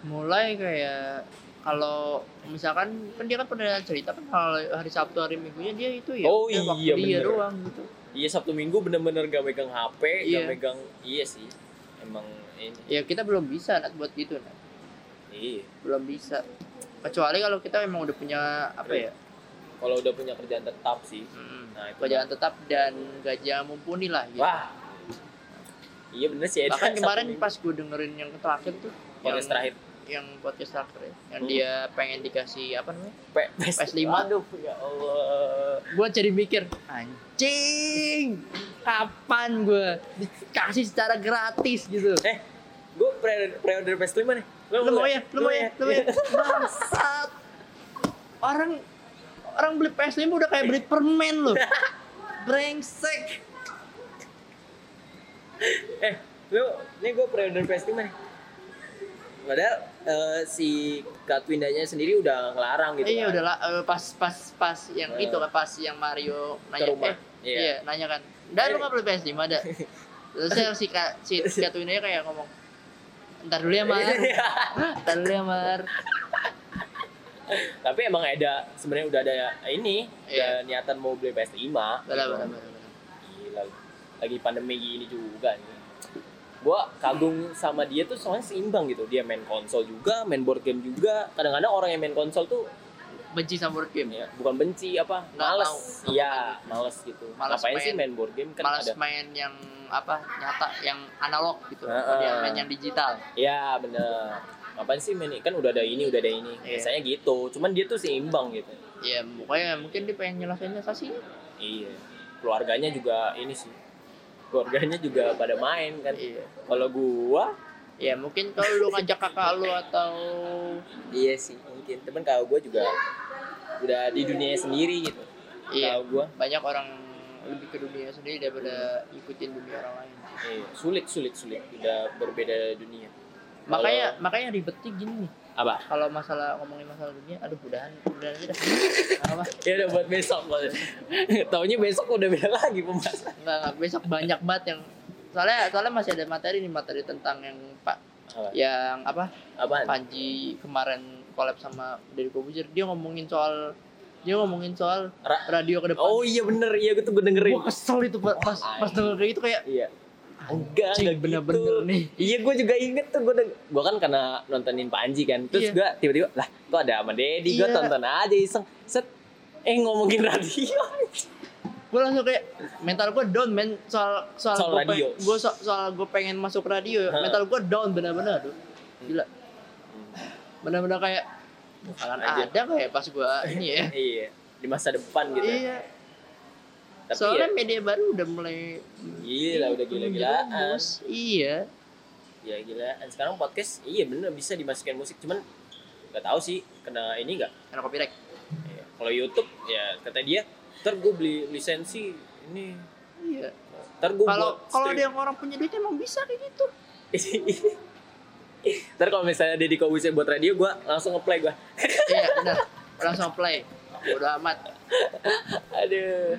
mulai kayak kalau misalkan kan dia kan pernah cerita kan hari Sabtu hari Minggunya dia itu ya Oh udah waktu iya, dia doang gitu. Iya Sabtu Minggu bener-bener gak megang HP gak Iya. megang iya sih emang ini. Ya kita belum bisa Nat, buat gitu Nat. iya. Belum bisa. Kecuali kalau kita memang udah punya apa ya? Kalau udah punya kerjaan tetap sih. Hmm, nah itu kerjaan tetap dan gaji yang mumpuni lah gitu. wah. Iya bener sih bahkan kemarin Minggu. pas gue dengerin yang terakhir tuh podcast yang, terakhir yang podcast terakhir ya, yang Hmm. dia pengen dikasih apa namanya? P PS5 PS5. aduh ya Allah. Gue jadi mikir anjing kapan gue dikasih secara gratis? Gitu. Eh gue pre pre-order PS5 nih. Lu mau ya lu mau ya lu mau ya bangsat. Orang orang beli PS5 udah kayak beli permen loh. Brengsek. Eh lu ini gue pre-order PS5 nih padahal eh, si Katwindanya sendiri udah ngelarang gitu iya kan. udah lah eh, pas pas pas yang Eh. itu kan pas yang Mario nanya rumah. eh Iya. iya. nanya kan dan lu nggak beli PS5 ada terus saya si Kak si Katwinanya kayak ngomong ntar dulu ya Mar ntar dulu ya Mar tapi emang ada sebenarnya udah ada ini Iya. udah niatan mau beli PS5 benar gitu. benar benar benar. Gila, lagi pandemi gini juga nih. Gua kagum sama dia tuh soalnya seimbang gitu. Dia main konsol juga, main board game juga. Kadang-kadang orang yang main konsol tuh benci sama board game ya bukan benci apa, Nggak males. mau, Iya, males gitu. Malas Ngapain main. sih main board game kan malas ada. main yang apa nyata yang analog gitu Heeh. dia main yang digital Iya, bener. Ngapain sih main kan udah ada ini, udah ada ini. Iya. Biasanya gitu. Cuman dia tuh seimbang gitu. ya pokoknya mungkin dia pengen nyelesain sensasi Iya. Keluarganya juga ini sih. Keluarganya juga pada main kan. iya. Kalau gua ya mungkin kalau lu ngajak kakak lu atau Iya sih mungkin. Temen kalau gue juga udah di dunia sendiri gitu. iya. Kalau gue banyak orang lebih ke dunia sendiri daripada ikutin dunia orang lain. Iya, sulit sulit sulit. Udah berbeda dunia. makanya makanya ribetnya gini nih Apa? kalau masalah ngomongin masalah dunia aduh udahan udahan aja apa Ya udah buat besok. Taunya besok udah beda lagi pembahasan. nggak nggak, besok banyak banget yang soalnya soalnya masih ada materi nih materi tentang yang pak Apa? yang apa Apaan? Panji kemarin collab sama Deddy Kobuzer dia ngomongin soal dia ngomongin soal Ra- radio ke depan. Oh iya bener, iya gue tuh gue dengerin. Gua kesel itu pas pas, pas denger kayak gitu kayak Iya. Enggak, enggak bener-bener gitu. nih. Iya, gue juga inget tuh gue gue kan karena nontonin Panji kan. Terus Iya. gue tiba-tiba lah, kok ada sama Dedi, gue Iya. tonton aja iseng. Set eh ngomongin radio. gue langsung kayak mental gue down men soal soal, Soal gua radio. Pengen, gue soal, soal gue pengen masuk radio Heeh. mental gue down benar-benar tuh gila benar-benar kayak bakalan Aja. ada kayak pas gue ini ya iya, di masa depan gitu. iya Tapi soalnya ya, media baru udah mulai gila udah gila-gilaan. iya Ya gila. Sekarang podcast iya bener bisa dimasukin musik, cuman nggak tahu sih kena ini nggak. karena copyright Ya, Kalau YouTube ya kata dia, ntar gue beli lisensi ini. iya Ntar gue kalau kalau ada yang orang punya duit emang bisa kayak gitu ntar kalau misalnya Deddy Kobusier buat radio, gue langsung ngeplay gue. iya benar langsung play udah amat Aduh.